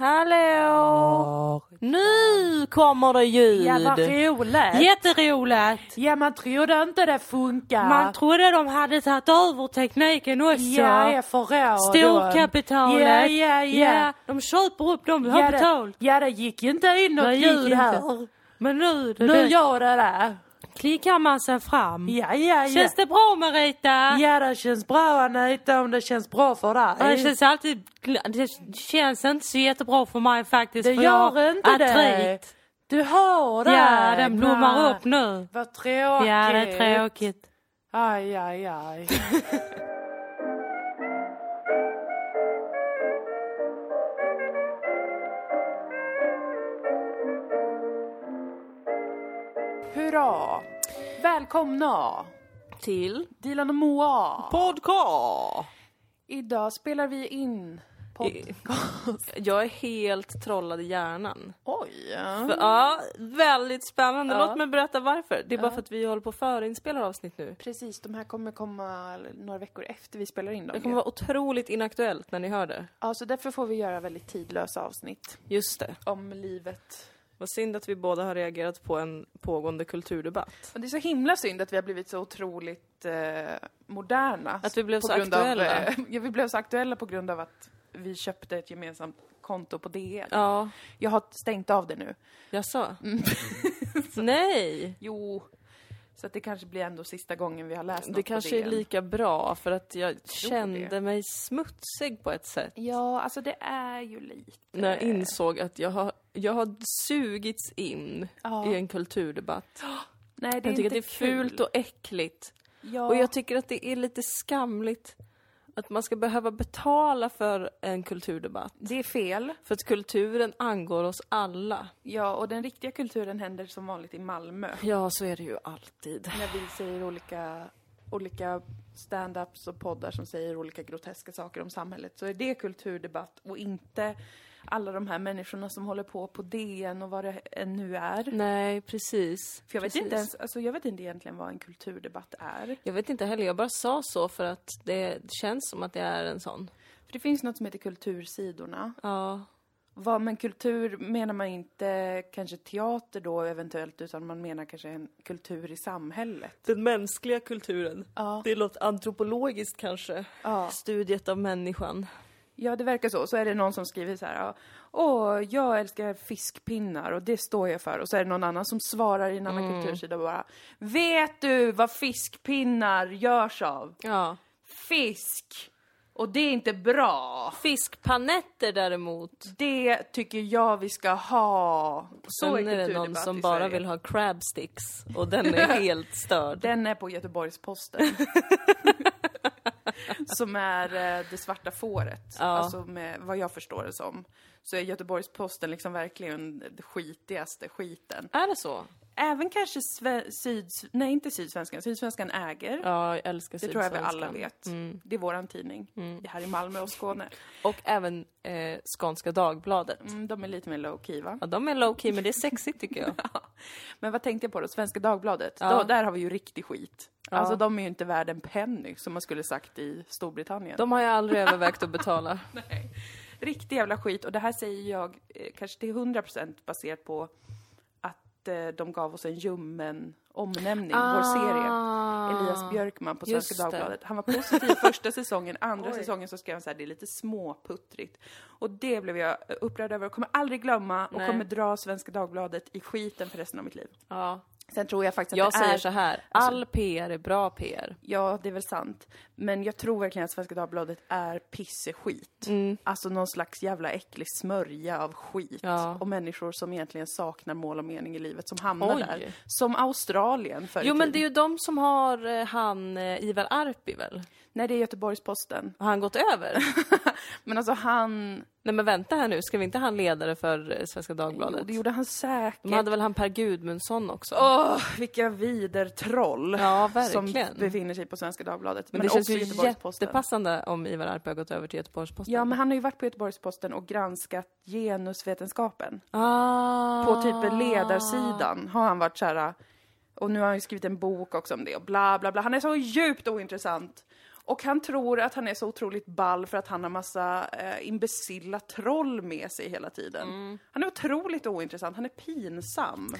Hallå! Nu kommer det ljud! Ja, vad roligt! Jätteroligt! Ja, man trodde inte det funkar. Man trodde de hade tagit över tekniken också. Ja, jag förråder Storkapitalet. Ja, ja, ja. de köper upp dem vi har Ja, betalt. ja, det gick inte in något ljud här. Men nu, det, Nu det, gör det det. Klickar man sig fram. Ja, ja, ja. Känns det bra Marita? Ja, det känns bra Anita om det känns bra för dig. Ja, Det känns alltid, det känns inte så jättebra för mig faktiskt. Det för jag har gör inte det. Du har det. Ja, den blommar upp nu. Vad tråkigt. Ja, det är tråkigt. Aj, aj, aj. Hurra! Välkomna! Till Dilan och Moa. podcast. Idag spelar vi in podcast. Jag är helt trollad i hjärnan. Oj! För, ja, väldigt spännande. Ja. Låt mig berätta varför. Det är bara för att vi håller på att förinspela avsnitt nu. Precis, de här kommer komma några veckor efter vi spelar in dem. Det kommer vara otroligt inaktuellt när ni hör det. Ja, så därför får vi göra väldigt tidlösa avsnitt Just det. om livet. Vad synd att vi båda har reagerat på en pågående kulturdebatt. Och det är så himla synd att vi har blivit så otroligt eh, moderna. Att vi blev så aktuella. Av, eh, ja, vi blev så aktuella på grund av att vi köpte ett gemensamt konto på DN. Ja, Jag har stängt av det nu. jaså? Mm. Nej! Jo, så att det kanske blir ändå sista gången vi har läst något Det på kanske är DN. lika bra för att jag det. kände mig smutsig på ett sätt. Ja, alltså det är ju lite... När jag insåg att jag har, jag har sugits in Ja. i en kulturdebatt. Nej, det är Jag tycker inte att det är fult kul. och äckligt. Ja. Och jag tycker att det är lite skamligt att man ska behöva betala för en kulturdebatt. Det är fel. För att kulturen angår oss alla. Ja, och den riktiga kulturen händer som vanligt i Malmö. Ja, så är det ju alltid. När vi säger olika, olika stand-ups och poddar som säger olika groteska saker om samhället så är det kulturdebatt och inte alla de här människorna som håller på på DN och vad det än nu är. Nej, precis. För jag vet precis. inte ens, alltså jag vet inte egentligen vad en kulturdebatt är. Jag vet inte heller, jag bara sa så för att det känns som att det är en sån. För det finns något som heter kultursidorna. Ja. Vad med kultur menar man inte kanske teater då eventuellt utan man menar kanske en kultur i samhället. Den mänskliga kulturen. Ja. Det är något antropologiskt kanske. Ja. Studiet av människan. Ja, det verkar så. Så är det någon som skriver så här. Åh, jag älskar fiskpinnar och det står jag för. Och så är det någon annan som svarar i en annan kultursida och bara. Vet du vad fiskpinnar görs av? Ja. Fisk! Och det är inte bra. Fiskpanetter däremot. Det tycker jag vi ska ha. Så Sen är det någon som bara vill ha crab sticks och den är helt störd. Den är på Göteborgs-Posten. som är eh, det svarta fåret. Ja. Alltså med vad jag förstår det som. Så är Göteborgs-Posten liksom verkligen det skitigaste skiten. Är det så? Även kanske sve- syd... Nej, inte Sydsvenskan. Sydsvenskan äger. Ja, jag älskar det tror jag vi alla Sydsvenskan. Mm. vet. Det är våran tidning. Här i Malmö och Skåne. Och även eh, Skånska Dagbladet. Mm, de är lite mer low key va? Ja, de är low key men det är sexigt tycker jag. Men vad tänkte jag på då? Svenska Dagbladet. Ja. Då, där har vi ju riktig skit. Ja. Alltså de är ju inte värd en penny som man skulle sagt i Storbritannien. De har jag aldrig övervägt att betala. Nej. Riktig jävla skit. Och det här säger jag eh, kanske till 100% baserat på att eh, de gav oss en ljummen omnämning, vår serie. Elias Björkman på Ah. Svenska det. Dagbladet. Han var positiv första säsongen, andra Oj. säsongen så skrev han så här, det är lite småputtrigt. Och det blev jag upprörd över och kommer aldrig glömma och Nej. kommer dra Svenska Dagbladet i skiten för resten av mitt liv. Ja. Sen tror jag faktiskt att Jag det säger är... så här, all PR är bra PR. Ja, det är väl sant. Men jag tror verkligen att Svenska Dagbladet är pisseskit. Alltså någon slags jävla äcklig smörja av skit. Ja. Och människor som egentligen saknar mål och mening i livet som hamnar Oj. där. Som Australien förr Jo men det är ju de som har eh, han eh, Ivar Arpi väl? Nej, det är Göteborgs-Posten. Har han gått över? Men alltså han... Nej men vänta här nu, vi inte han ledare för eh, Svenska Jo, Dagbladet? det gjorde han säkert. De hade väl han Per Gudmundsson också? Åh, vilka vidertroll Ja, som verkligen. befinner sig på Svenska Dagbladet. men det känns ju jättepassande om Ivar Arpi har gått över till Göteborgs-Posten. Ja, men han har ju varit på Göteborgs-Posten och granskat genusvetenskapen. ah. på typ ledarsidan har han varit så här. Och nu har han ju skrivit en bok också om det och bla bla bla. Han är så djupt ointressant. Och han tror att han är så otroligt ball för att han har massa eh, imbecilla troll med sig hela tiden. Mm. Han är otroligt ointressant, han är pinsam.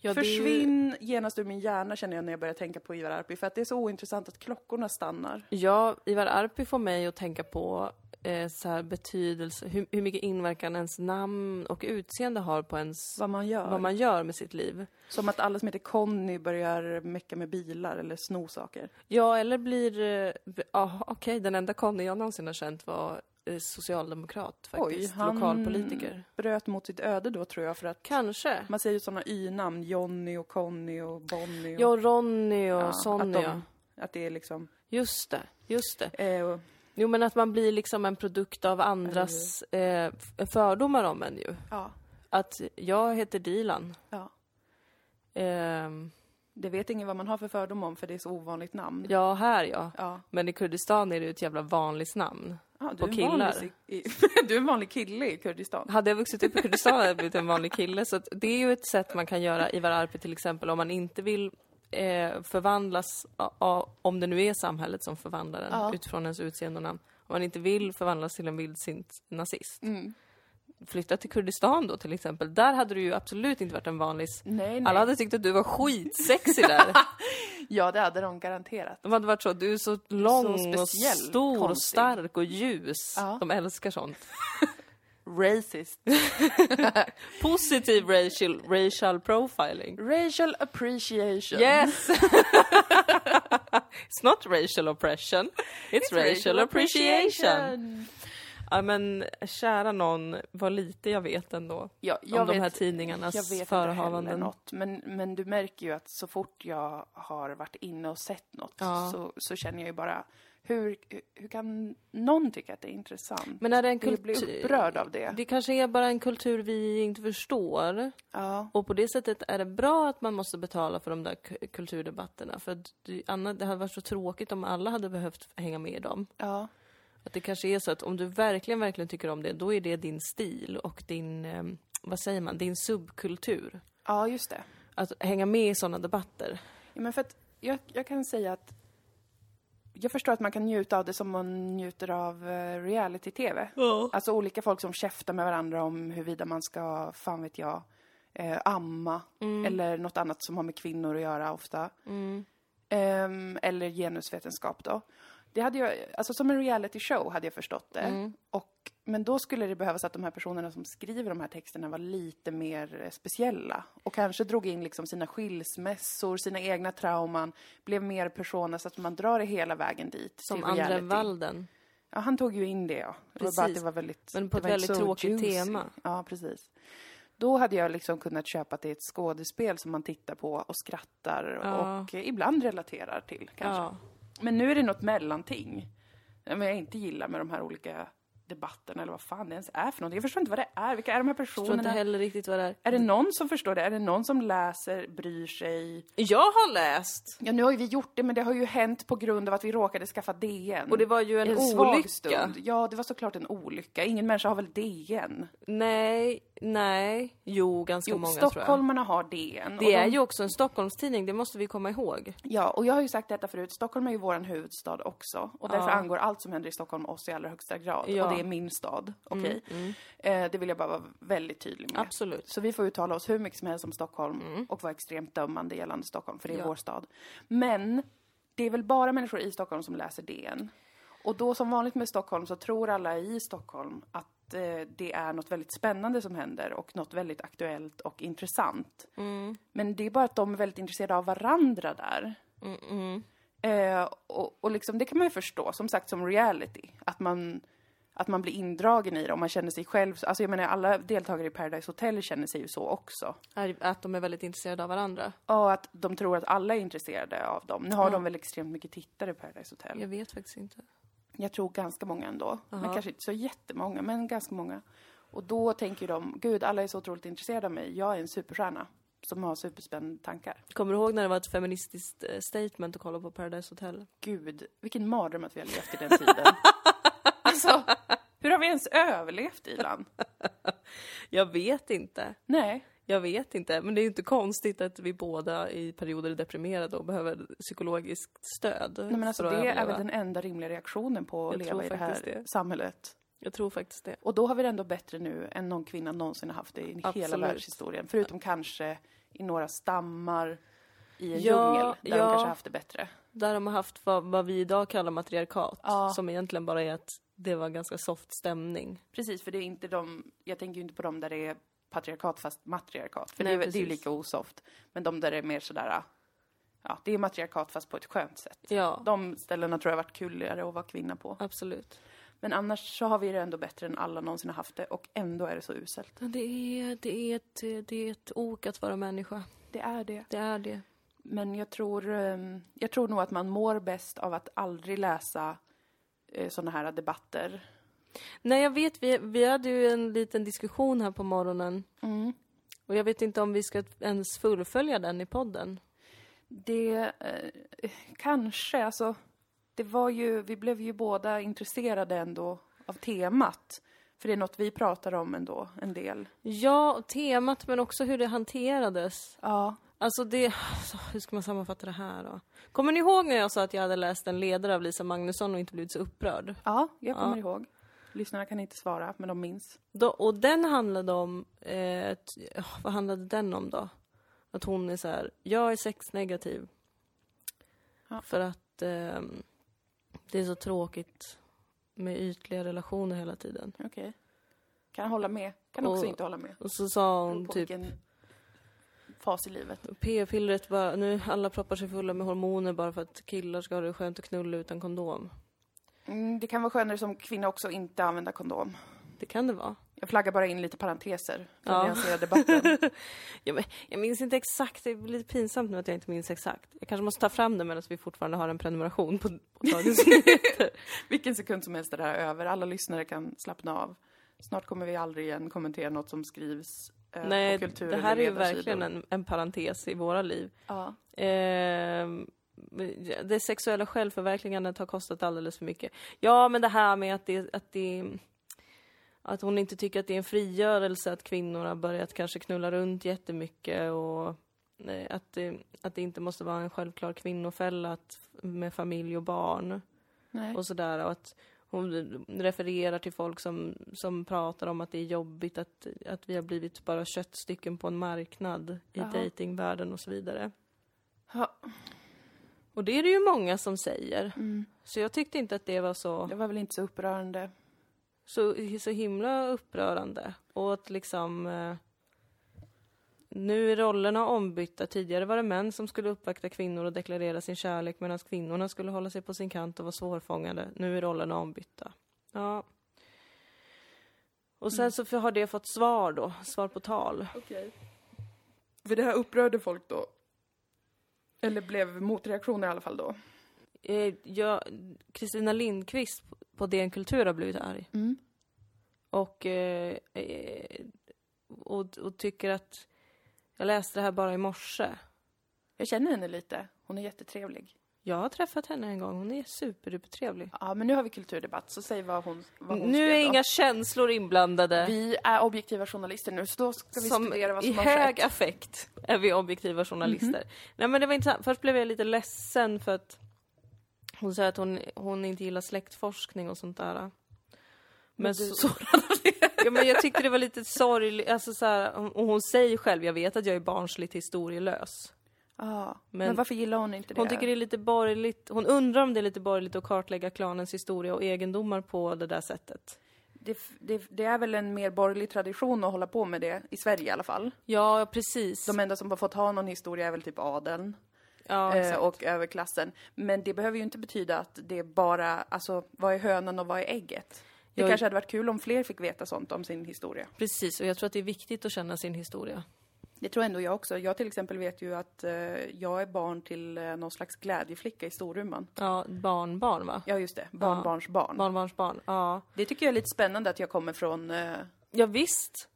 Ja, är ju- Försvinn genast ur min hjärna känner jag när jag börjar tänka på Ivar Arpi, för att det är så ointressant att klockorna stannar. Ja, Ivar Arpi får mig att tänka på eh, så här betydelse, hur, hur mycket inverkan ens namn och utseende har på ens, Vad man gör. vad man gör med sitt liv. Som att alla som heter Conny börjar mecka med bilar eller sno saker. Ja, eller blir... eh, b- Ja, okej, den enda Conny jag någonsin har känt var eh, socialdemokrat faktiskt. han- Lokalpolitiker. Bröt mot sitt öde då tror jag för att Kanske. man säger ju sådana y-namn, Jonny och Conny och Bonnie. Och, Ja, Ronny och Ja, Sonny, att, ja. de, att det är liksom... Just det, just det. Eh, och, Jo, men att man blir liksom en produkt av andras eh, fördomar om en ju. ja, Att jag heter Dilan. ja. Ehm, Det vet ingen vad man har för fördom om för det är så ovanligt namn. ja, här ja. Ja. Men i Kurdistan är det ju ett jävla vanligt namn. Ja, du, På killar. vanlig, i, du är en vanlig kille i Kurdistan. Hade jag vuxit upp i Kurdistan hade jag blivit en vanlig kille. Så det är ju ett sätt man kan göra Ivar Arpi till exempel om man inte vill eh, förvandlas, a, a, om det nu är samhället som förvandlar en Ja. utifrån ens utseende och namn. Om man inte vill förvandlas till en vildsint nazist. Mm. Flytta till Kurdistan då till exempel. Där hade du ju absolut inte varit en vanlig... Nej, nej. Alla hade tyckt att du var skitsexig där. Ja, det hade de garanterat. De hade varit så, du är så lång och speciell, stor och konstig. stark och ljus. Ja. De älskar sånt. Racist. Positiv racial, racial profiling. Racial appreciation. Yes! It's not racial oppression, it's, racial, appreciation. Ja men kära någon, vad lite jag vet ändå. Ja, jag om de vet, här tidningarnas jag vet inte förehavanden. heller något, men, men du märker ju att så fort jag har varit inne och sett något Ja. så, så känner jag ju bara, hur, hur kan någon tycka att det är intressant? Men är det en jag blir kultur... upprörd av det. Det kanske är bara en kultur vi inte förstår. Ja, Och på det sättet är det bra att man måste betala för de där kulturdebatterna. För det, det hade varit så tråkigt om alla hade behövt hänga med i dem. ja, Att det kanske är så att om du verkligen, verkligen tycker om det, då är det din stil och din, eh, vad säger man, din subkultur. ja, just det. Att hänga med i sådana debatter. Ja, men för att jag, jag kan säga att jag förstår att man kan njuta av det som man njuter av eh, reality-tv. Ja. Alltså olika folk som käftar med varandra om huruvida man ska, fan vet jag, eh, amma. Eller något annat som har med kvinnor att göra ofta. Ehm, eller genusvetenskap då. Det hade jag, alltså som en reality show hade jag förstått det. Och, men då skulle det behövas att de här personerna som skriver de här texterna var lite mer eh, speciella. Och kanske drog in liksom sina skilsmässor, sina egna trauman, blev mer personer så att man drar det hela vägen dit. Som reality. Walden. Ja, han tog ju in det ja. Det var bara att Precis. det var väldigt... Men på ett väldigt tråkigt juicy. tema. Ja, precis. Då hade jag liksom kunnat köpa att det är ett skådespel som man tittar på och skrattar Ja. och ibland relaterar till kanske. Ja. Men nu är det något mellanting. Men jag inte gillar med de här olika debatterna eller vad fan det ens är för något. Jag förstår inte vad det är. Vilka är de här Jag förstår inte personerna? heller riktigt vad det är. Är det någon som förstår det? Är det någon som läser, bryr sig? Jag har läst! Ja, nu har ju vi gjort det, men det har ju hänt på grund av att vi råkade skaffa DN. Och det var ju en, svag olycka. stund. Ja, det var såklart en olycka. Ingen människa har väl DN? Nej, nej, jo, ganska Jo, många tror jag. stockholmarna har DN. Det är de- ju också en Stockholmstidning, det måste vi komma ihåg. Ja, och jag har ju sagt detta förut. Stockholm är ju våran huvudstad också. Och därför Ja. angår allt som händer i Stockholm oss i allra högsta grad. Ja. Och det är min stad. Okej? Eh, det vill jag bara vara väldigt tydlig med. Absolut. Så vi får uttala oss hur mycket som helst om Stockholm och vara extremt dömande gällande Stockholm, för det är Ja. vår stad. Men det är väl bara människor i Stockholm som läser DN. Och då som vanligt med Stockholm så tror alla i Stockholm att eh, det är något väldigt spännande som händer och något väldigt aktuellt och intressant. Men det är bara att de är väldigt intresserade av varandra där. Eh, och, och liksom, det kan man ju förstå, som sagt som reality. Att man, att man blir indragen i det och man känner sig själv, alltså jag menar alla deltagare i Paradise Hotel känner sig ju så också. Att de är väldigt intresserade av varandra. Och att de tror att alla är intresserade av dem. Nu har de väl extremt mycket tittare i Paradise Hotel. Jag vet faktiskt inte. Jag tror ganska många ändå. Men Aha. kanske inte så jättemånga, men ganska många. Och då tänker de, gud alla är så otroligt intresserade av mig. Jag är en superstjärna som har superspännande tankar. Kommer du ihåg när det var ett feministiskt eh, statement att kolla på Paradise Hotel? Gud, vilken mardröm att vi har levt i den tiden. alltså, hur har vi ens överlevt, Ilan? Jag vet inte. Nej. Jag vet inte, men det är ju inte konstigt att vi båda i perioder är deprimerade och behöver psykologiskt stöd. Nej, men alltså, det att är överleva. väl den enda rimliga reaktionen på att Jag leva i det här det. samhället. Jag tror faktiskt det. Och då har vi det ändå bättre nu än någon kvinna någonsin har haft det i hela Absolut. världshistorien. Förutom kanske i några stammar i en Ja, djungel, där ja. de kanske haft det bättre. Där de har haft vad, vad vi idag kallar matriarkat, Ja. som egentligen bara är att det var ganska soft stämning. Precis, för det är inte de, jag tänker ju inte på dem där det är patriarkat fast matriarkat, för Nej, det, är, det är ju lika osoft. Men de där är mer sådär, ja, det är matriarkat fast på ett skönt sätt. Ja, De ställena tror jag varit kuligare att vara kvinna på. absolut. Men annars så har vi det ändå bättre än alla någonsin har haft det och ändå är det så uselt. Det är, det är, ett, det är ett ok att vara människa. Det är det. Det är det. Men jag tror, ehm, jag tror nog att man mår bäst av att aldrig läsa eh, sådana här debatter. Nej, jag vet, vi, vi hade ju en liten diskussion här på morgonen. Mm. Och jag vet inte om vi ska ens fullfölja den i podden. Det eh, kanske, alltså, det var ju, vi blev ju båda intresserade ändå av temat. För det är något vi pratar om ändå, en del. Ja, temat men också hur det hanterades. Ja. Alltså det, alltså, hur ska man sammanfatta det här då? Kommer ni ihåg när jag sa att jag hade läst en ledare av Lisa Magnusson och inte blivit så upprörd? Ja, jag kommer Ja. ihåg. Lyssnarna kan inte svara, men de minns. Då, och den handlade om, eh, ja, vad handlade den om då? Att hon är så här, jag är sexnegativ. Ja. För att ehm, det är så tråkigt med ytliga relationer hela tiden. Okej. Kan hålla med. Kan också Och- inte hålla med. Och så sa hon på typ, vilken fas i livet. p-pillret bara, nu alla proppar sig fulla med hormoner bara för att killar ska ha det skönt att knulla utan kondom. Mm, det kan vara skönare som kvinna också inte använda kondom. Det kan det vara. Jag flaggar bara in lite parenteser för Ja. att debatten. Ja, men jag minns inte exakt, det är lite pinsamt nu att jag inte minns exakt. Jag kanske måste ta fram det medan vi fortfarande har en prenumeration på, på Dagens Nyheter. Vilken sekund som helst är det här över. Alla lyssnare kan slappna av. Snart kommer vi aldrig igen kommentera något som skrivs eh, Nej, på kultur det här är ju verkligen en, en parentes i våra liv. Ja. Ehm, det sexuella självförverkligandet har kostat alldeles för mycket. Ja, men det här med att det, att det att hon inte tycker att det är en frigörelse att kvinnor har börjat kanske knulla runt jättemycket och eh, att det, att det inte måste vara en självklar kvinnofälla att, med familj och barn Nej. och sådär. Och att hon refererar till folk som, som pratar om att det är jobbigt att, att vi har blivit bara köttstycken på en marknad i Jaha. datingvärlden och så vidare. Ja. Och det är det ju många som säger. Mm. Så jag tyckte inte att det var så, Det var väl inte så upprörande. så, så himla upprörande. Och att liksom... Eh, nu är rollerna ombytta. Tidigare var det män som skulle uppvakta kvinnor och deklarera sin kärlek medan kvinnorna skulle hålla sig på sin kant och vara svårfångade. Nu är rollerna ombytta. Ja. Och sen så har det fått svar då, svar på tal. Okej. För det här upprörde folk då? Eller blev motreaktioner i alla fall då? Eh, Kristina Lindqvist på DN Kultur har blivit arg. Mm. Och, eh, eh, och, och tycker att... Jag läste det här bara i morse. Jag känner henne lite. Hon är jättetrevlig. Jag har träffat henne en gång. Hon är superdupertrevlig. Ja, men nu har vi kulturdebatt, så säg vad hon, vad hon Nu är inga känslor inblandade. Vi är objektiva journalister nu, så då ska vi som studera vad I som har hög skett. affekt är vi objektiva journalister. Nej men det var intressant. Först blev jag lite ledsen för att hon säger att hon, hon inte gillar släktforskning och sånt där. Men du- så, ja, men jag tyckte det var lite sorgligt, alltså så här, och hon säger själv, jag vet att jag är barnsligt historielös. Ja, men, Men varför gillar hon inte det? Hon tycker det är lite borgerligt, hon undrar om det är lite borgerligt att kartlägga klanens historia och egendomar på det där sättet. det, det, det är väl en mer borgerlig tradition att hålla på med det, i Sverige i alla fall. Ja, precis. De enda som har fått ha någon historia är väl typ adeln ja, eh, och överklassen. Men det behöver ju inte betyda att det bara, alltså vad är hönan och vad är ägget? Det Jag- kanske hade varit kul om fler fick veta sånt om sin historia. Precis, och jag tror att det är viktigt att känna sin historia. Det tror ändå jag också. Jag till exempel vet ju att eh, jag är barn till eh, någon slags glädjeflicka i Storuman. Ja, barnbarn va? Ja, just det. Barnbarns barn. Barnbarnsbarn, ja. Det tycker jag är lite spännande att jag kommer från eh, Ja, visst.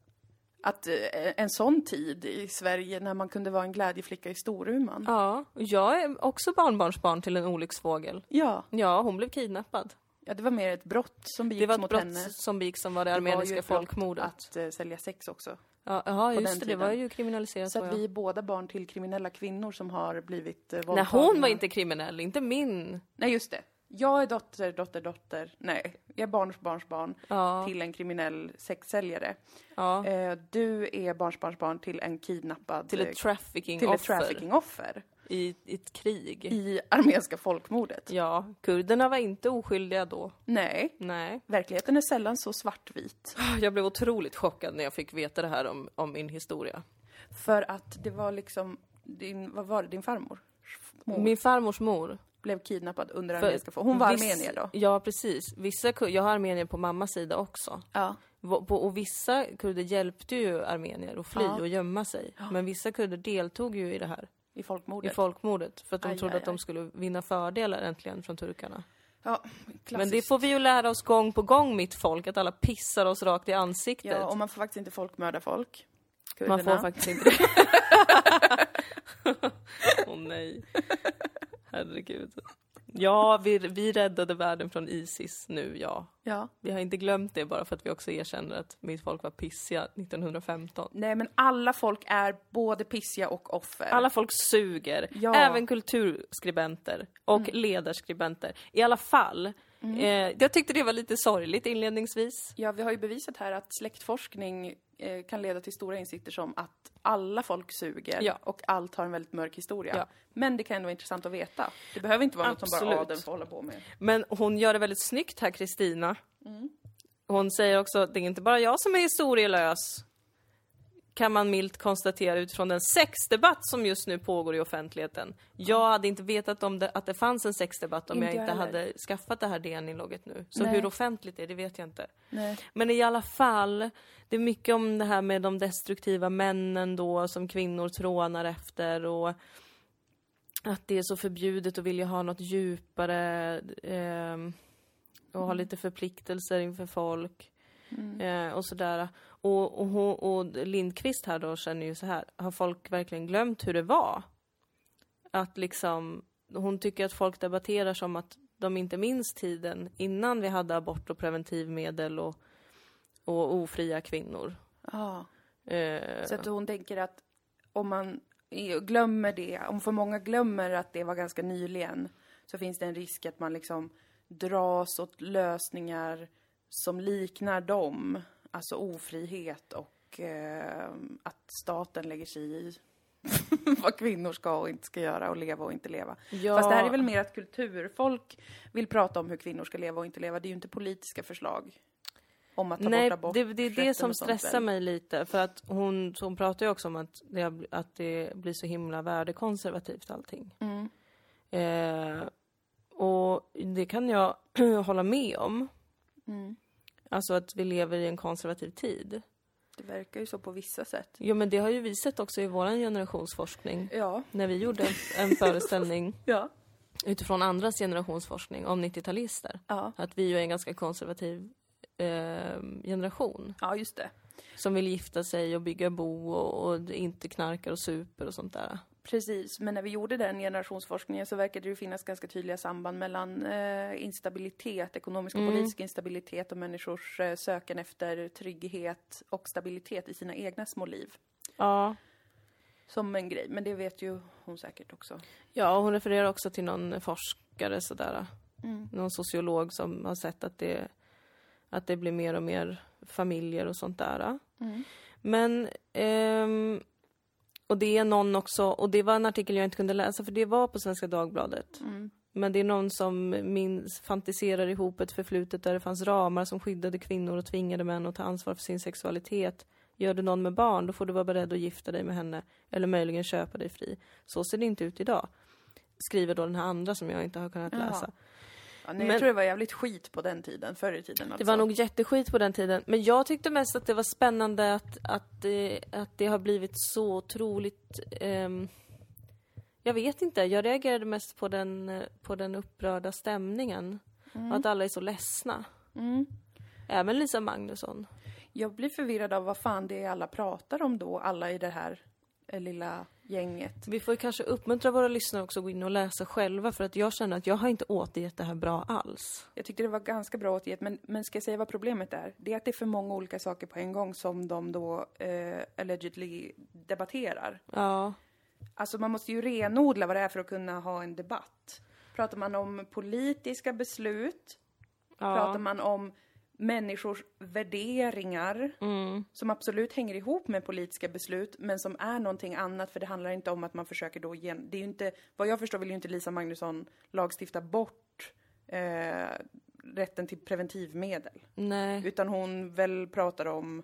att eh, en sån tid i Sverige när man kunde vara en glädjeflicka i Storuman. Ja, jag är också barnbarnsbarn till en olycksfågel. Ja, Ja, hon blev kidnappad. Ja, det var mer ett brott som Det begicks var ett mot brott henne. som begicks som var det Det armeniska folkmordet. Att eh, sälja sex också. Ja, just det. Det var ju kriminaliserat Så att vi är båda barn till kriminella kvinnor som har blivit eh, Nej, våldtagna. hon var inte kriminell, inte min. Nej, just det. Jag är dotter, dotter, dotter. Nej, jag är barns, barns barn Ja, till en kriminell sexsäljare. ja. Eh, du är barns, barns barn till en kidnappad... Till eh, ett trafficking till ett offer trafficking-offer i, i ett krig. i armeniska folkmordet. Ja, kurderna var inte oskyldiga då. Nej, Nej. verkligheten är sällan så svartvit. Jag blev otroligt chockad när jag fick veta det här om, om min historia. För att det var liksom, din, vad var det, din farmor? Mor Min farmors mor. blev kidnappad under För armeniska. Hon var viss- armenier då? Ja, precis. Vissa, jag har armenier på mammas sida också. Ja. Och vissa kurder hjälpte ju armenier att fly Ja. och gömma sig. Men vissa kurder deltog ju i det här, I i folkmordet. folkmordet. För att de Aj, trodde aj, att de skulle vinna fördelar äntligen från turkarna. ja, Men det klassiskt. får vi ju lära oss gång på gång, mitt folk, att alla pissar oss rakt i ansiktet. Ja, och man får faktiskt inte folkmörda folk. Man Kurderna. får faktiskt inte det. Åh nej. Herregud. Ja, vi, vi räddade världen från Isis nu, ja. Ja. Vi har inte glömt det bara för att vi också erkänner att mitt folk var pissiga 1915. Nej, men alla folk är både pissiga och offer. Alla folk suger, Ja. Mm. även kulturskribenter och ledarskribenter. I alla fall, eh, jag tyckte det var lite sorgligt inledningsvis. Ja, vi har ju bevisat här att släktforskning kan leda till stora insikter som att alla folk suger Ja. och allt har en väldigt mörk historia. Ja. Men det kan ändå vara intressant att veta. Det behöver inte vara något som bara Absolut. adeln får hålla på med. Men hon gör det väldigt snyggt här, Kristina. Mm. Hon säger också det är inte bara jag som är historielös. Kan man milt konstatera utifrån den sexdebatt som just nu pågår i offentligheten. Jag hade inte vetat om det, att det fanns en sexdebatt om Inte jag inte heller. hade skaffat det här DN-inlogget nu. Så Nej. hur offentligt det är, det vet jag inte. Nej. Men i alla fall, det är mycket om det här med de destruktiva männen då som kvinnor trånar efter och att det är så förbjudet att vilja ha något djupare ehm, och ha lite förpliktelser inför folk eh, och sådär. Och, och, och Lindqvist här då känner ju så här, har folk verkligen glömt hur det var? Att liksom, hon tycker att folk debatterar som att de inte minns tiden innan vi hade abort och preventivmedel och, och ofria kvinnor. Ja. Eh, Så att hon tänker att om man glömmer det, om för många glömmer att det var ganska nyligen, så finns det en risk att man liksom dras åt lösningar som liknar dem. Alltså ofrihet och eh, att staten lägger sig i vad kvinnor ska och inte ska göra och leva och inte leva. ja, Fast det här är väl mer att kulturfolk vill prata om hur kvinnor ska leva och inte leva. Det är ju inte politiska förslag om att ta Nej, bort abort. det, det är det som stressar mig lite. För att hon, hon pratar ju också om att det, att det blir så himla värdekonservativt allting. Mm. Eh, och det kan jag hålla med om. Mm. Alltså att vi lever i en konservativ tid. Det verkar ju så på vissa sätt. Jo men det har ju vi sett också i vår generationsforskning. Ja. När vi gjorde en, en föreställning Ja. utifrån andras generationsforskning om 90-talister. Ja. Att vi ju är en ganska konservativ eh, generation. Ja, just det. Som vill gifta sig och bygga bo och, och inte knarkar och super och sånt där. Precis, men när vi gjorde den generationsforskningen så verkade det ju finnas ganska tydliga samband mellan eh, instabilitet, ekonomisk och Mm. politisk instabilitet och människors eh, söken efter trygghet och stabilitet i sina egna små liv. Ja. Som en grej, men det vet ju hon säkert också. Ja, och hon refererar också till någon forskare sådär. Mm. Någon sociolog som har sett att det, att det blir mer och mer familjer och sånt där. Mm. Men, ehm, och det är någon också, och det var en artikel jag inte kunde läsa för det var på Svenska Dagbladet. Mm. Men det är någon som minns, fantiserar ihop ett förflutet där det fanns ramar som skyddade kvinnor och tvingade män att ta ansvar för sin sexualitet. Gör du någon med barn, då får du vara beredd att gifta dig med henne eller möjligen köpa dig fri. Så ser det inte ut idag. Skriver då den här andra som jag inte har kunnat Jaha. Ja, nej, Men- jag tror det var jävligt skit på den tiden, förr i tiden alltså. Det var nog jätteskit på den tiden. Men jag tyckte mest att det var spännande att, att, det, att det har blivit så otroligt... ehm, jag vet inte, jag reagerade mest på den, eh, på den upprörda stämningen. Och att alla är så ledsna. Mm. Även Lisa Magnusson. Jag blir förvirrad av vad fan det är alla pratar om då, alla i det här eh, lilla gänget. Vi får kanske uppmuntra våra lyssnare också att gå in och läsa själva för att jag känner att jag har inte återgett det här bra alls. Jag tyckte det var ganska bra återgivet, men, men ska jag säga vad problemet är? Det är att det är för många olika saker på en gång som de då eh, allegedly debatterar. Ja, Alltså man måste ju renodla vad det är för att kunna ha en debatt. Pratar man om politiska beslut, pratar ja. man om människors värderingar Mm. som absolut hänger ihop med politiska beslut men som är någonting annat för det handlar inte om att man försöker då gen- det är ju inte, vad jag förstår vill ju inte Lisa Magnusson lagstifta bort eh, rätten till preventivmedel. Nej. Utan hon väl pratar om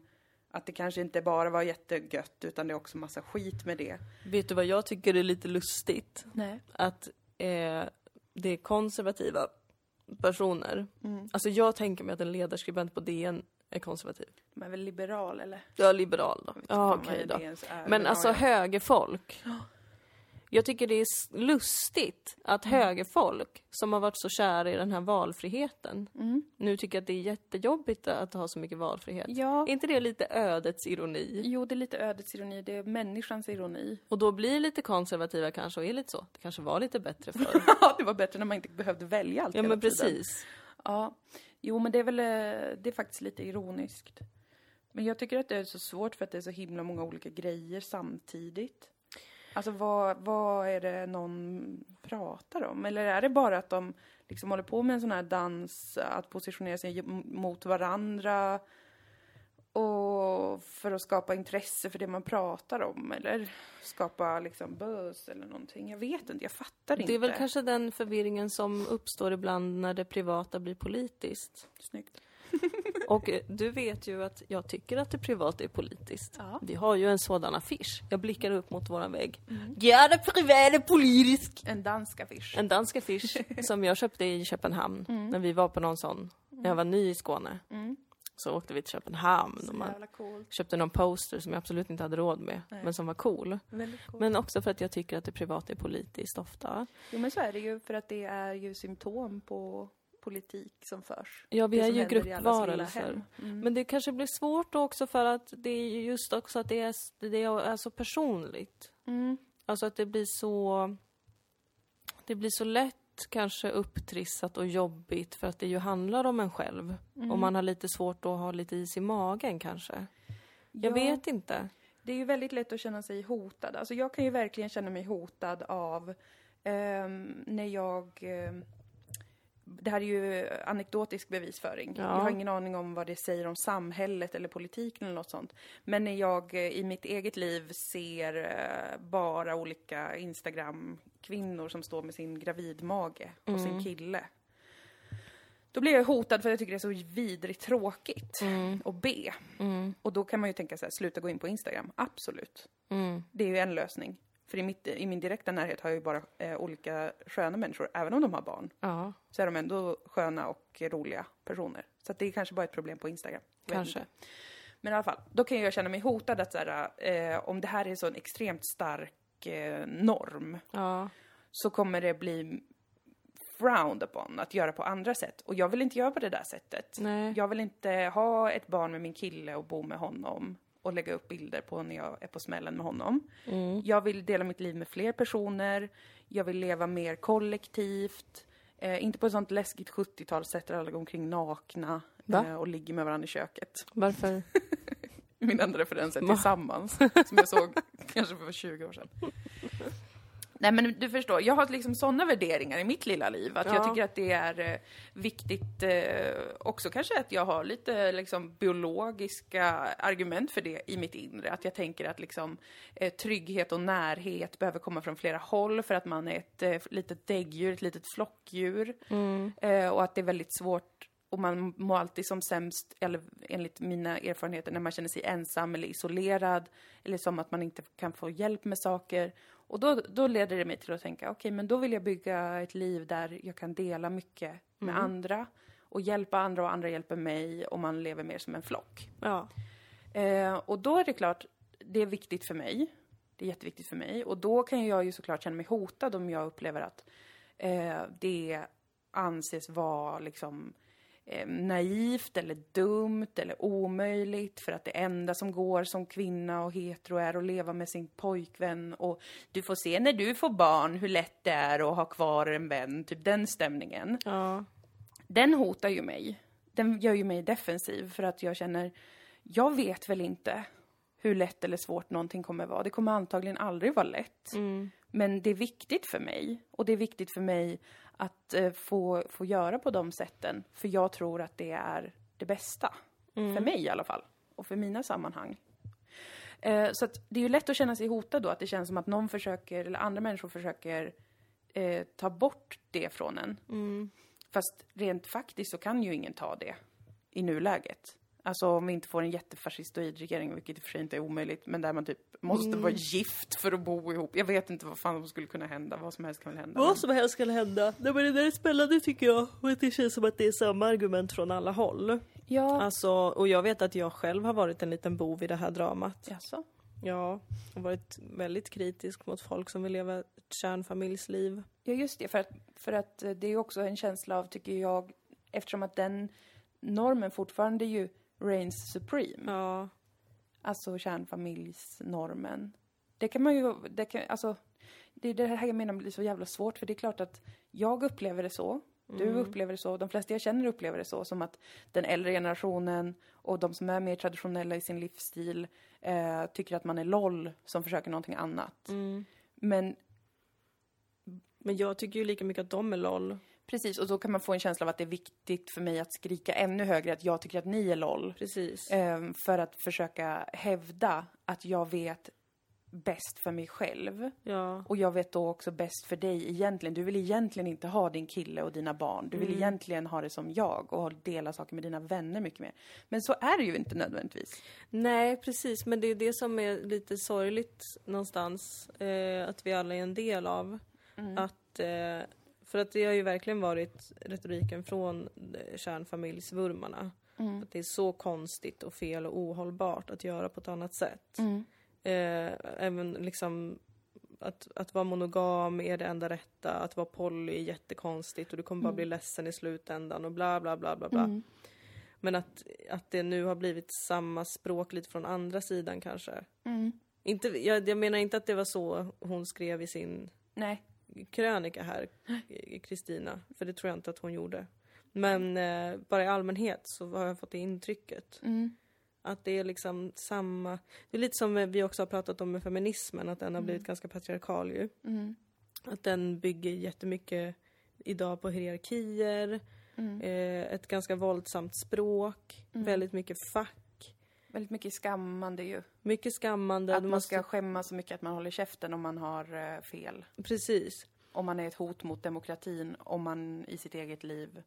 att det kanske inte bara var jättegött utan det är också massa skit med det. Vet du vad jag tycker är lite lustigt? Nej. Att eh, det är konservativa personer. Mm. Alltså jag tänker mig att en ledarskribent på DN är konservativ. De är väl liberal eller? Är liberal då. Ja, okej då. ens är, Men ja, alltså ja. högerfolk. Jag tycker det är lustigt att Mm. högerfolk som har varit så kära i den här valfriheten Mm. nu tycker att det är jättejobbigt att ha så mycket valfrihet. Ja, Är inte det lite ödets ironi? jo det är lite ödets ironi, det är människans ironi. Och då blir lite konservativa kanske och är lite så. Det kanske var lite bättre förr. Ja, det var bättre när man inte behövde välja allt ja men precis. Ja, jo men det är väl, eh, det är faktiskt lite ironiskt. Men jag tycker att det är så svårt för att det är så himla många olika grejer samtidigt. Alltså vad, vad är det någon pratar om? Eller är det bara att de liksom håller på med en sån här dans, att positionera sig mot varandra och för att skapa intresse för det man pratar om eller skapa liksom buzz eller någonting. Jag vet inte, jag fattar inte. Det är väl kanske den förvirringen som uppstår ibland när det privata blir politiskt. Snyggt. Och eh, du vet ju att jag tycker att det privata är politiskt. Ja. Vi har ju en sådan affisch. Jag blickar upp mot våran vägg. Mm. Ja, det privata är politiskt! En dansk affisch. En dansk affisch som jag köpte i Köpenhamn när vi var på någon sån, när jag var ny i Skåne. Mm. Så åkte vi till Köpenhamn Så och man köpte någon poster som jag absolut inte hade råd med, Nej. men som var cool. Coolt. Men också för att jag tycker att det privata är politiskt ofta. Jo men så är det ju för att det är ju symptom på politik som förs. Ja, vi är ju gruppvarelser. Mm. Men det kanske blir svårt också för att det är ju just också att det är, det är så personligt. Mm. Alltså att det blir så... Det blir så lätt kanske upptrissat och jobbigt för att det ju handlar om en själv. Mm. Och man har lite svårt att ha lite is i magen kanske. Jag Ja, vet inte. Det är ju väldigt lätt att känna sig hotad. Alltså jag kan ju verkligen känna mig hotad av ehm, när jag ehm, det här är ju anekdotisk bevisföring. Ja. Jag har ingen aning om vad det säger om samhället eller politiken eller något sånt. Men när jag eh, i mitt eget liv ser eh, bara olika Instagram-kvinnor som står med sin gravidmage och sin kille. Då blir jag hotad för att jag tycker det är så vidrigt tråkigt att be. Mm, Och då kan man ju tänka så här, sluta gå in på Instagram. Absolut. mm, Det är ju en lösning. För i, mitt, i min direkta närhet har jag ju bara eh, olika sköna människor. Även om de har barn ja, så är de ändå sköna och roliga personer. Så det är kanske bara ett problem på Instagram. Kanske. Men i alla fall, då kan jag känna mig hotad att så här, eh, om det här är så en extremt stark eh, norm Ja, så kommer det bli frowned upon att göra på andra sätt. Och jag vill inte göra på det där sättet. nej. Jag vill inte ha ett barn med min kille och bo med honom och lägga upp bilder på när jag är på smällen med honom. Mm. Jag vill dela mitt liv med fler personer. Jag vill leva mer kollektivt. Eh, inte på ett sånt läskigt 70-talssätt där alla går omkring nakna eh, och ligger med varandra i köket. Varför? Min enda referens är? Tillsammans, som jag såg kanske för 20 år sedan. Nej men du förstår, jag har liksom sådana värderingar i mitt lilla liv. Att jag Ja. tycker att det är eh, viktigt eh, också kanske att jag har lite liksom biologiska argument för det i mitt inre. Att jag tänker att liksom eh, trygghet och närhet behöver komma från flera håll för att man är ett eh, litet däggdjur, ett litet flockdjur. Mm. Eh, och att det är väldigt svårt och man mår alltid som sämst, eller enligt mina erfarenheter, när man känner sig ensam eller isolerad. Eller som att man inte kan få hjälp med saker. Och då, då leder det mig till att tänka, okej, men då vill jag bygga ett liv där jag kan dela mycket med andra. Och hjälpa andra och andra hjälper mig och man lever mer som en flock. Ja. Eh, och då är det klart, det är viktigt för mig. Det är jätteviktigt för mig. Och då kan jag ju såklart känna mig hotad om jag upplever att eh, det anses vara liksom eh, naivt eller dumt eller omöjligt för att det enda som går som kvinna och hetero är att leva med sin pojkvän och du får se när du får barn hur lätt det är att ha kvar en vän, typ den stämningen. Ja. Den hotar ju mig. Den gör ju mig defensiv för att jag känner, jag vet väl inte hur lätt eller svårt någonting kommer vara. Det kommer antagligen aldrig vara lätt. Mm. Men det är viktigt för mig. Och det är viktigt för mig att eh, få, få göra på de sätten. För jag tror att det är det bästa. För mig i alla fall. Och för mina sammanhang. Eh, så det är ju lätt att känna sig hotad då. Att det känns som att någon försöker, eller andra människor försöker eh, ta bort det från en. Mm. Fast rent faktiskt så kan ju ingen ta det i nuläget. Alltså om vi inte får en jättefascistoid regering, vilket i och för sig inte är omöjligt, men där man typ måste vara gift för att bo ihop. Jag vet inte vad fan som skulle kunna hända, vad som helst kan väl hända. men- Vad som helst kan hända. Nej, men det där är spännande tycker jag. Och det känns som att det är samma argument från alla håll. Ja, Alltså, och jag vet att jag själv har varit en liten bov i det här dramat. jaså? Ja, och varit väldigt kritisk mot folk som vill leva ett kärnfamiljsliv. Ja, just det. För att, för att eh, det är också en känsla av, tycker jag, eftersom att den normen fortfarande ju reigns supreme. Ja, Alltså kärnfamiljsnormen. Det kan man ju, det kan, alltså, det är det här jag menar blir så jävla svårt, för det är klart att jag upplever det så, du upplever det så, de flesta jag känner upplever det så, som att den äldre generationen och de som är mer traditionella i sin livsstil eh, tycker att man är LOL som försöker någonting annat. Men men jag tycker ju lika mycket att de är LOL. Precis, och då kan man få en känsla av att det är viktigt för mig att skrika ännu högre att jag tycker att ni är LOL. Precis. Ehm, för att försöka hävda att jag vet bäst för mig själv. Ja. Och jag vet då också bäst för dig egentligen. Du vill egentligen inte ha din kille och dina barn. Du vill egentligen ha det som jag och dela saker med dina vänner mycket mer. Men så är det ju inte nödvändigtvis. Nej, precis. Men det är det som är lite sorgligt någonstans. Eh, att vi alla är en del av. Att, eh, för att det har ju verkligen varit retoriken från eh, kärnfamiljsvurmarna. Att det är så konstigt och fel och ohållbart att göra på ett annat sätt. Eh, även liksom att, att vara monogam är det enda rätta, att vara poly är jättekonstigt och du kommer bara bli ledsen i slutändan och bla bla bla bla bla. Men att, att det nu har blivit samma språk lite från andra sidan kanske. Inte, jag, jag menar inte att det var så hon skrev i sin Nej. Krönika här, Kristina, för det tror jag inte att hon gjorde. Men eh, bara i allmänhet så har jag fått det intrycket. Att det är liksom samma, det är lite som vi också har pratat om med feminismen, att den har blivit ganska patriarkal ju. Att den bygger jättemycket idag på hierarkier, eh, ett ganska våldsamt språk, väldigt mycket fack, Väldigt mycket skammande ju. mycket skammande. Att man ska skämmas så mycket att man håller käften om man har eh, fel. Precis. Om man är ett hot mot demokratin, om man i sitt eget liv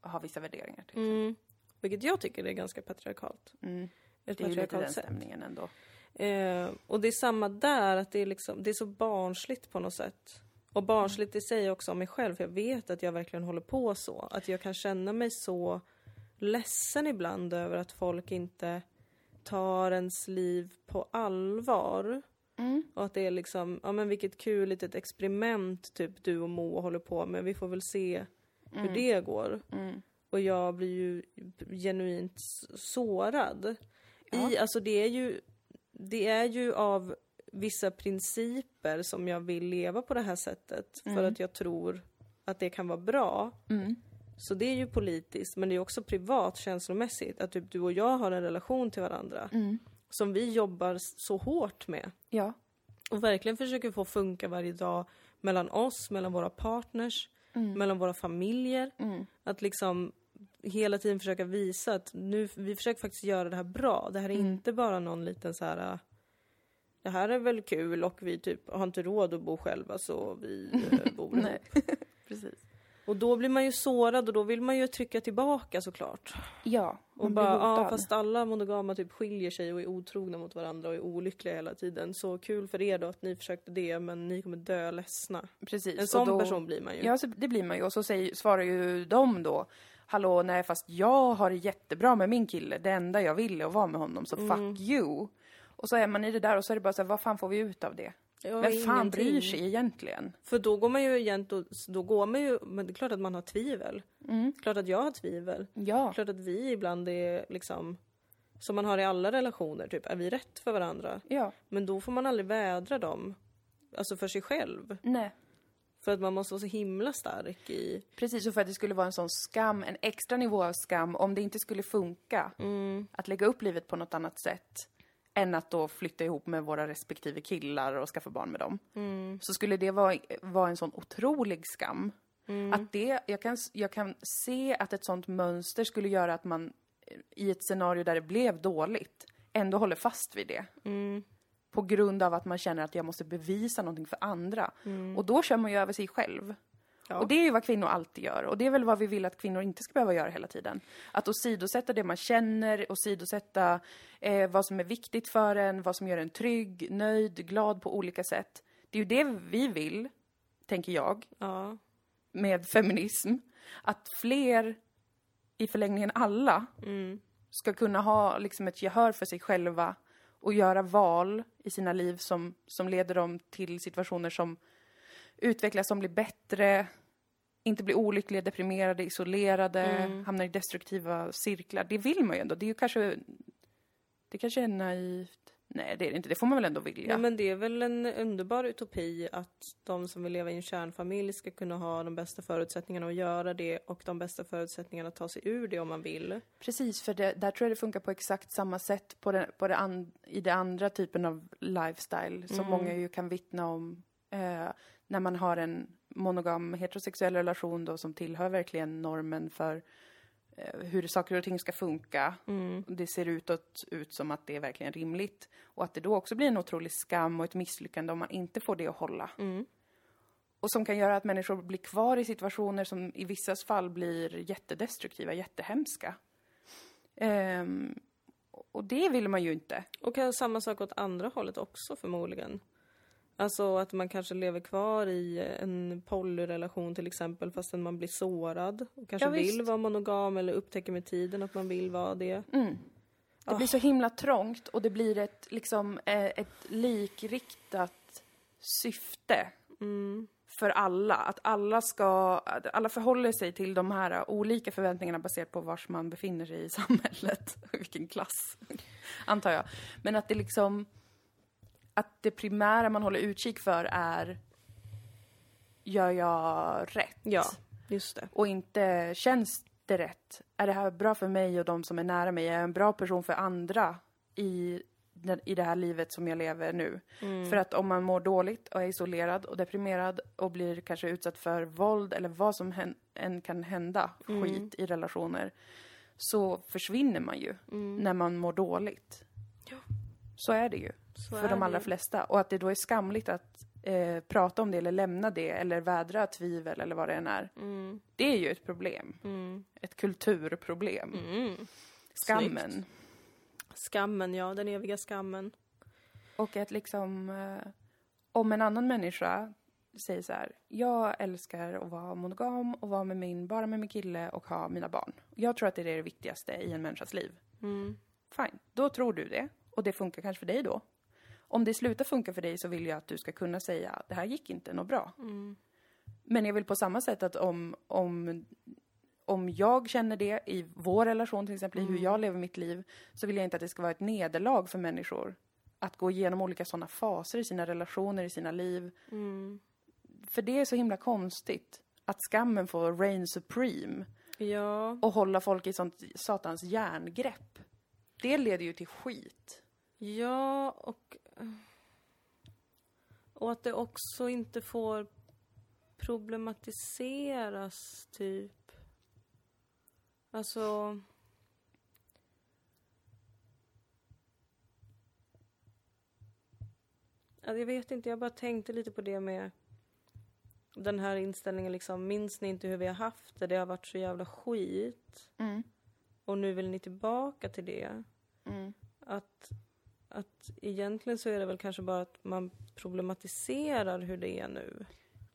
har vissa värderingar. Till. Mm. Vilket jag tycker är ganska patriarkalt. Mm. Ett Det är ju lite den stämningen ändå. Eh, och det är samma där, att det är, liksom, det är så barnsligt på något sätt. Och barnsligt i sig också om mig själv, för jag vet att jag verkligen håller på så. Att jag kan känna mig så ledsen ibland över att folk inte tar ens liv på allvar. Och att det är liksom, ja men vilket kul litet experiment typ du och Moa håller på med. Vi får väl se hur det går. Och jag blir ju genuint sårad. I, alltså det är ju, det är ju av vissa principer som jag vill leva på det här sättet. För att jag tror att det kan vara bra. Så det är ju politiskt, men det är också privat känslomässigt. Att typ du och jag har en relation till varandra. Som vi jobbar så hårt med. Ja. Och verkligen försöker få funka varje dag mellan oss, mellan våra partners, mellan våra familjer. Att liksom hela tiden försöka visa att nu, vi försöker faktiskt göra det här bra. Det här är inte bara någon liten så här. äh, Det här är väl kul och vi typ har inte råd att bo själva så vi äh, bor Nej. ihop. Precis. Och då blir man ju sårad och då vill man ju trycka tillbaka såklart. Ja. Och man blir bara, ja hotad. fast alla monogama typ skiljer sig och är otrogna mot varandra och är olyckliga hela tiden. Så kul för er då att ni försökte det men ni kommer dö ledsna. Precis. En sån och då, person blir man ju. Ja, det blir man ju. Och så säger, svarar ju de då. Hallå, nej fast jag har det jättebra med min kille. Det enda jag vill är att vara med honom, så Mm. fuck you. Och så är man i det där och så är det bara så här, vad fan får vi ut av det? Ja, Vem fan ingenting. bryr sig egentligen? För då går man ju egentligen, då går man ju, men det är klart att man har tvivel. Mm. Klart att jag har tvivel. Ja. Klart att vi ibland är liksom, som man har i alla relationer, typ, är vi rätt för varandra? Ja. Men då får man aldrig vädra dem, alltså för sig själv. Nej. För att man måste vara så himla stark i... Precis, och för att det skulle vara en sån skam, en extra nivå av skam, om det inte skulle funka Mm, att lägga upp livet på något annat sätt än att då flytta ihop med våra respektive killar och skaffa barn med dem. mm, Så skulle det vara, vara en sån otrolig skam. mm. Att det, jag, kan, jag kan se att ett sånt mönster skulle göra att man eh, i ett scenario där det blev dåligt ändå håller fast vid det. Mm, På grund av att man känner att jag måste bevisa någonting för andra. mm. Och då kör man ju över sig själv. Ja. Och det är ju vad kvinnor alltid gör. Och det är väl vad vi vill att kvinnor inte ska behöva göra hela tiden. Att åsidosätta det man känner, åsidosätta eh, vad som är viktigt för en, vad som gör en trygg, nöjd, glad på olika sätt. Det är ju det vi vill, tänker jag, ja. med feminism. Att fler, i förlängningen alla, Mm, ska kunna ha liksom ett gehör för sig själva och göra val i sina liv som, som leder dem till situationer som utvecklas, som blir bättre, inte blir olyckliga, deprimerade, isolerade, Mm. hamnar i destruktiva cirklar. Det vill man ju ändå. Det är ju kanske, det kanske är naivt. Nej, det är det inte. Det får man väl ändå vilja. Ja men det är väl en underbar utopi att de som vill leva i en kärnfamilj ska kunna ha de bästa förutsättningarna att göra det och de bästa förutsättningarna att ta sig ur det om man vill. Precis, för det, där tror jag det funkar på exakt samma sätt på det, på det an, i det andra typen av lifestyle som Mm. många ju kan vittna om eh, när man har en monogam heterosexuell relation då som tillhör verkligen normen för eh, hur saker och ting ska funka. Mm. Det ser utåt ut som att det är verkligen rimligt och att det då också blir en otrolig skam och ett misslyckande om man inte får det att hålla. Mm. Och som kan göra att människor blir kvar i situationer som i vissas fall blir jättedestruktiva, jättehemska. Ehm, och det vill man ju inte. Och kanske samma sak åt andra hållet också förmodligen. Alltså att man kanske lever kvar i en polyrelation till exempel fastän man blir sårad och kanske Ja, vill vara monogam eller upptäcker med tiden att man vill vara det. Mm. Det Ah. blir så himla trångt och det blir ett, liksom, eh, ett likriktat syfte Mm. för alla. Att alla ska, alla förhåller sig till de här olika förväntningarna baserat på var man befinner sig i samhället. Vilken klass, antar jag. Men att det liksom, att det primära man håller utkik för är, gör jag rätt? Ja, just det. Och inte, känns det rätt? Är det här bra för mig och de som är nära mig? Är jag en bra person för andra i, den- i det här livet som jag lever nu? Mm. För att om man mår dåligt och är isolerad och deprimerad och blir kanske utsatt för våld eller vad som hän, än kan hända, Mm. skit i relationer, så försvinner man ju Mm. när man mår dåligt. Ja. Så är det ju Så för de det allra ju. flesta. Och att det då är skamligt att eh, prata om det eller lämna det eller vädra tvivel eller vad det än är. Mm. Det är ju ett problem. Mm. Ett kulturproblem. Mm. Skammen. Snyggt. Skammen, ja. Den eviga skammen. Och att liksom, eh, om en annan människa säger så här, jag älskar att vara monogam och vara med min, bara med min kille och ha mina barn. Jag tror att det är det viktigaste i en människas liv. Mm. Fine, då tror du det. Och det funkar kanske för dig då. Om det slutar funka för dig så vill jag att du ska kunna säga, det här gick inte något bra. Mm. Men jag vill på samma sätt att om, om, om jag känner det i vår relation till exempel, i hur jag lever mitt liv, så vill jag inte att det ska vara ett nederlag för människor att gå igenom olika sådana faser i sina relationer, i sina liv. Mm. För det är så himla konstigt att skammen får reign supreme Ja. och hålla folk i sånt satans järngrepp. Det leder ju till skit. Ja, och... Och att det också inte får problematiseras, typ. Alltså... Ja, Jag vet inte, jag bara tänkte lite på det med den här inställningen liksom, minns ni inte hur vi har haft det? Det har varit så jävla skit. Mm. Och nu vill ni tillbaka till det. Mm. att, att egentligen så är det väl kanske bara att man problematiserar hur det är nu.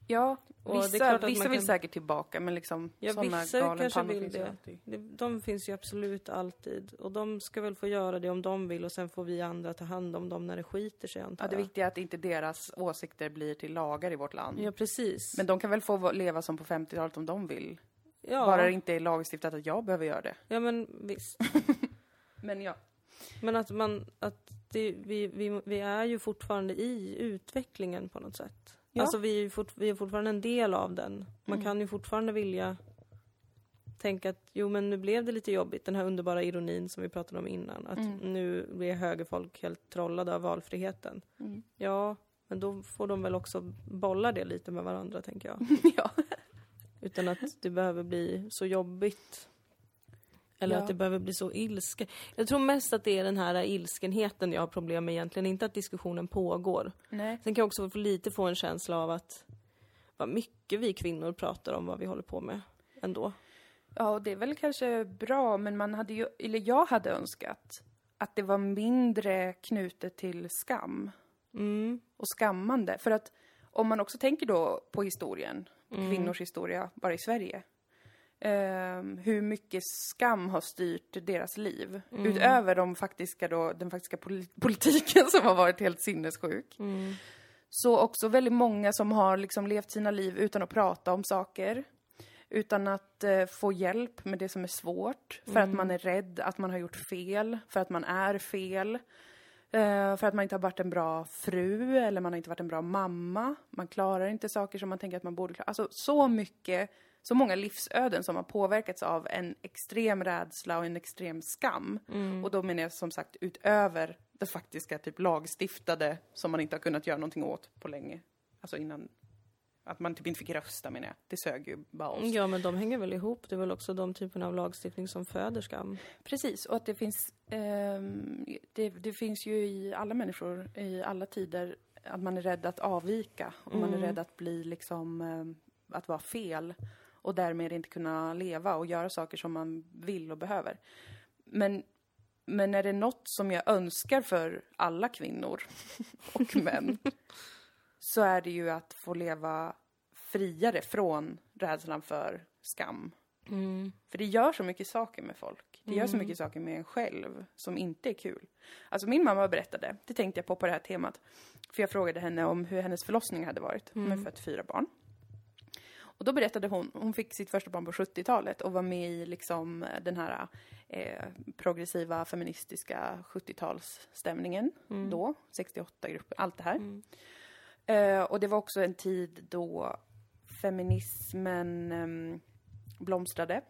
Ja, Och vissa, vissa man vill kan- säkert tillbaka, men liksom Ja, vissa kanske vill finns det. alltid. De finns ju absolut alltid. Och de ska väl få göra det om de vill och sen får vi andra ta hand om dem när det skiter sig antar Ja, det jag. viktiga är att inte deras åsikter blir till lagar i vårt land. Ja, precis. Men de kan väl få va- leva som på 50-talet om de vill. ja. Bara det inte är lagstiftat att jag behöver göra det. ja, men visst. Men ja. Men att man, att det, vi, vi, vi är ju fortfarande i utvecklingen på något sätt. Ja. Alltså vi är fort, vi är fortfarande en del av den. Man Mm. kan ju fortfarande vilja tänka att jo men nu blev det lite jobbigt, den här underbara ironin som vi pratade om innan. Att Mm. nu blir högerfolk helt trollade av valfriheten. Mm. Ja, men då får de väl också bolla det lite med varandra tänker jag. ja. Utan att det behöver bli så jobbigt. Eller Ja. att det behöver bli så ilske. Jag tror mest att det är den här ilskenheten jag har problem med egentligen, inte att diskussionen pågår. Nej. Sen kan jag också lite få en känsla av att vad mycket vi kvinnor pratar om vad vi håller på med ändå. Ja, och det är väl kanske bra, men man hade ju, eller jag hade önskat att det var mindre knutet till skam Mm. och skammande. För att om man också tänker då på historien, Mm. kvinnors historia, bara i Sverige. Ehm, hur mycket skam har styrt deras liv. Mm. Utöver de faktiska då, den faktiska poli- politiken som har varit helt sinnessjuk. Mm. Så också väldigt många som har liksom levt sina liv utan att prata om saker. Utan att eh, få hjälp med det som är svårt. För att man är rädd att man har gjort fel. För att man är fel. Eh, för att man inte har varit en bra fru eller man har inte varit en bra mamma. Man klarar inte saker som man tänker att man borde klara. Alltså så mycket, så många livsöden som har påverkats av en extrem rädsla och en extrem skam. Och då menar jag som sagt utöver det faktiska typ lagstiftade som man inte har kunnat göra någonting åt på länge. Alltså innan, att man typ inte fick rösta menar jag. Det sög ju bara oss. Ja, men de hänger väl ihop. Det är väl också de typerna av lagstiftning som föder skam. Precis, och att det finns, ehm, det, det finns ju i alla människor, i alla tider, att man är rädd att avvika. Och man är rädd att bli liksom, ehm, att vara fel. Och därmed inte kunna leva och göra saker som man vill och behöver. Men, men är det något som jag önskar för alla kvinnor och män så är det ju att få leva friare från rädslan för skam. För det gör så mycket saker med folk. Det gör så mycket saker med en själv som inte är kul. Alltså min mamma berättade, det tänkte jag på på det här temat. För jag frågade henne om hur hennes förlossning hade varit. Hon har fött fyra barn. Och då berättade hon, hon fick sitt första barn på 70-talet och var med i liksom den här eh, progressiva feministiska 70-talsstämningen då, 68-gruppen, allt det här. Eh, och det var också en tid då feminismen ehm, blomstrade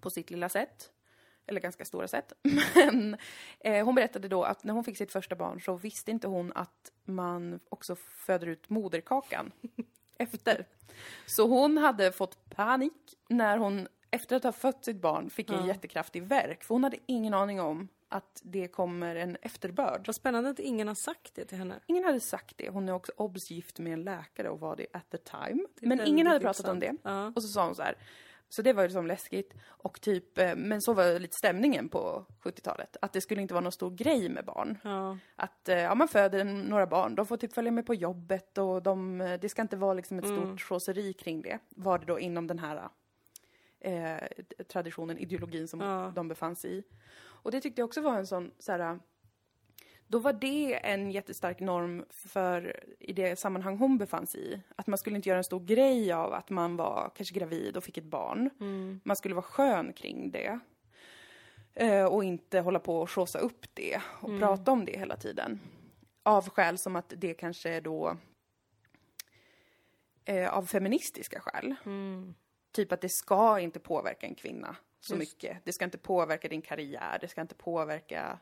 på sitt lilla sätt. Eller ganska stora sätt. Men eh, hon berättade då att när hon fick sitt första barn så visste inte hon att man också föder ut moderkakan efter. Så hon hade fått panik när hon efter att ha fött sitt barn fick en Ja. jättekraftig värk. För hon hade ingen aning om att det kommer en efterbörd. Vad spännande att ingen har sagt det till henne. Ingen hade sagt det. Hon är också obs gift med en läkare och var det at the time. Men ingen hade pratat om det. Ja. Och så sa hon så här. Så det var ju liksom läskigt. Och typ, eh, men så var lite stämningen på 70-talet. Att det skulle inte vara någon stor grej med barn. Ja. Att eh, ja, man föder några barn, de får typ följa med på jobbet och de, eh, det ska inte vara liksom ett Mm. stort choseri kring det. Var det då inom den här eh, traditionen, ideologin som Ja. de befann sig i. Och det tyckte jag också var en sån, så här, då var det en jättestark norm för i det sammanhang hon befann sig i. Att man skulle inte göra en stor grej av att man var kanske gravid och fick ett barn. Mm. Man skulle vara skön kring det. Eh, och inte hålla på och sjosa upp det och prata om det hela tiden. Av skäl som att det kanske är då eh, av feministiska skäl. Mm. Typ att det ska inte påverka en kvinna så Just. mycket. Det ska inte påverka din karriär, det ska inte påverka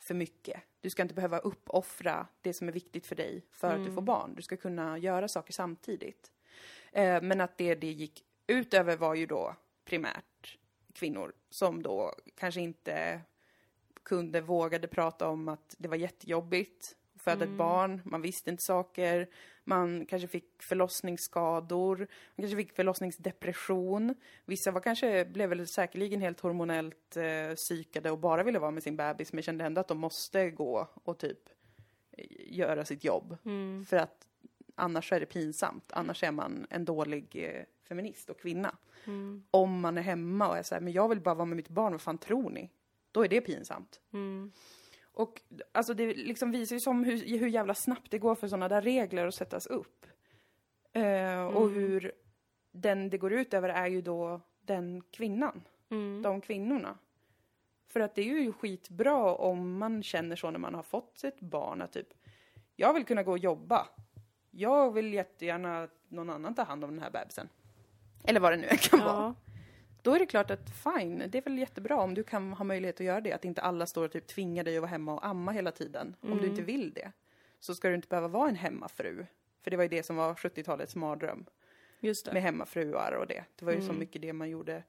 för mycket. Du ska inte behöva uppoffra det som är viktigt för dig för att du får barn. Du ska kunna göra saker samtidigt. Eh, men att det det gick utöver var ju då primärt kvinnor som då kanske inte kunde, vågade prata om att det var jättejobbigt att föda ett barn, man visste inte saker, man kanske fick förlossningsskador, man kanske fick förlossningsdepression. Vissa var kanske, blev väl säkerligen helt hormonellt eh, psykade och bara ville vara med sin bebis men kände ändå att de måste gå och typ eh, göra sitt jobb. Mm. För att annars är det pinsamt. Annars är man en dålig eh, feminist och kvinna. Mm. Om man är hemma och är så här, men jag vill bara vara med mitt barn, vad fan tror ni? Då är det pinsamt. Mm. Och alltså det liksom visar ju som hur, hur jävla snabbt det går för sådana där regler att sättas upp. Och Mm. hur den det går ut över är ju då den kvinnan, Mm. de kvinnorna. För att det är ju skitbra om man känner så när man har fått ett barn att typ, jag vill kunna gå och jobba. Jag vill jättegärna att någon annan tar hand om den här bebisen. Eller vad det nu kan vara. Då är det klart att fine, det är väl jättebra om du kan ha möjlighet att göra det. Att inte alla står och typ tvingar dig att vara hemma och amma hela tiden. Om du inte vill det. Så ska du inte behöva vara en hemmafru. För det var ju det som var 70-talets mardröm. Just det. Med hemmafruar och det. Det var ju så mycket det man gjorde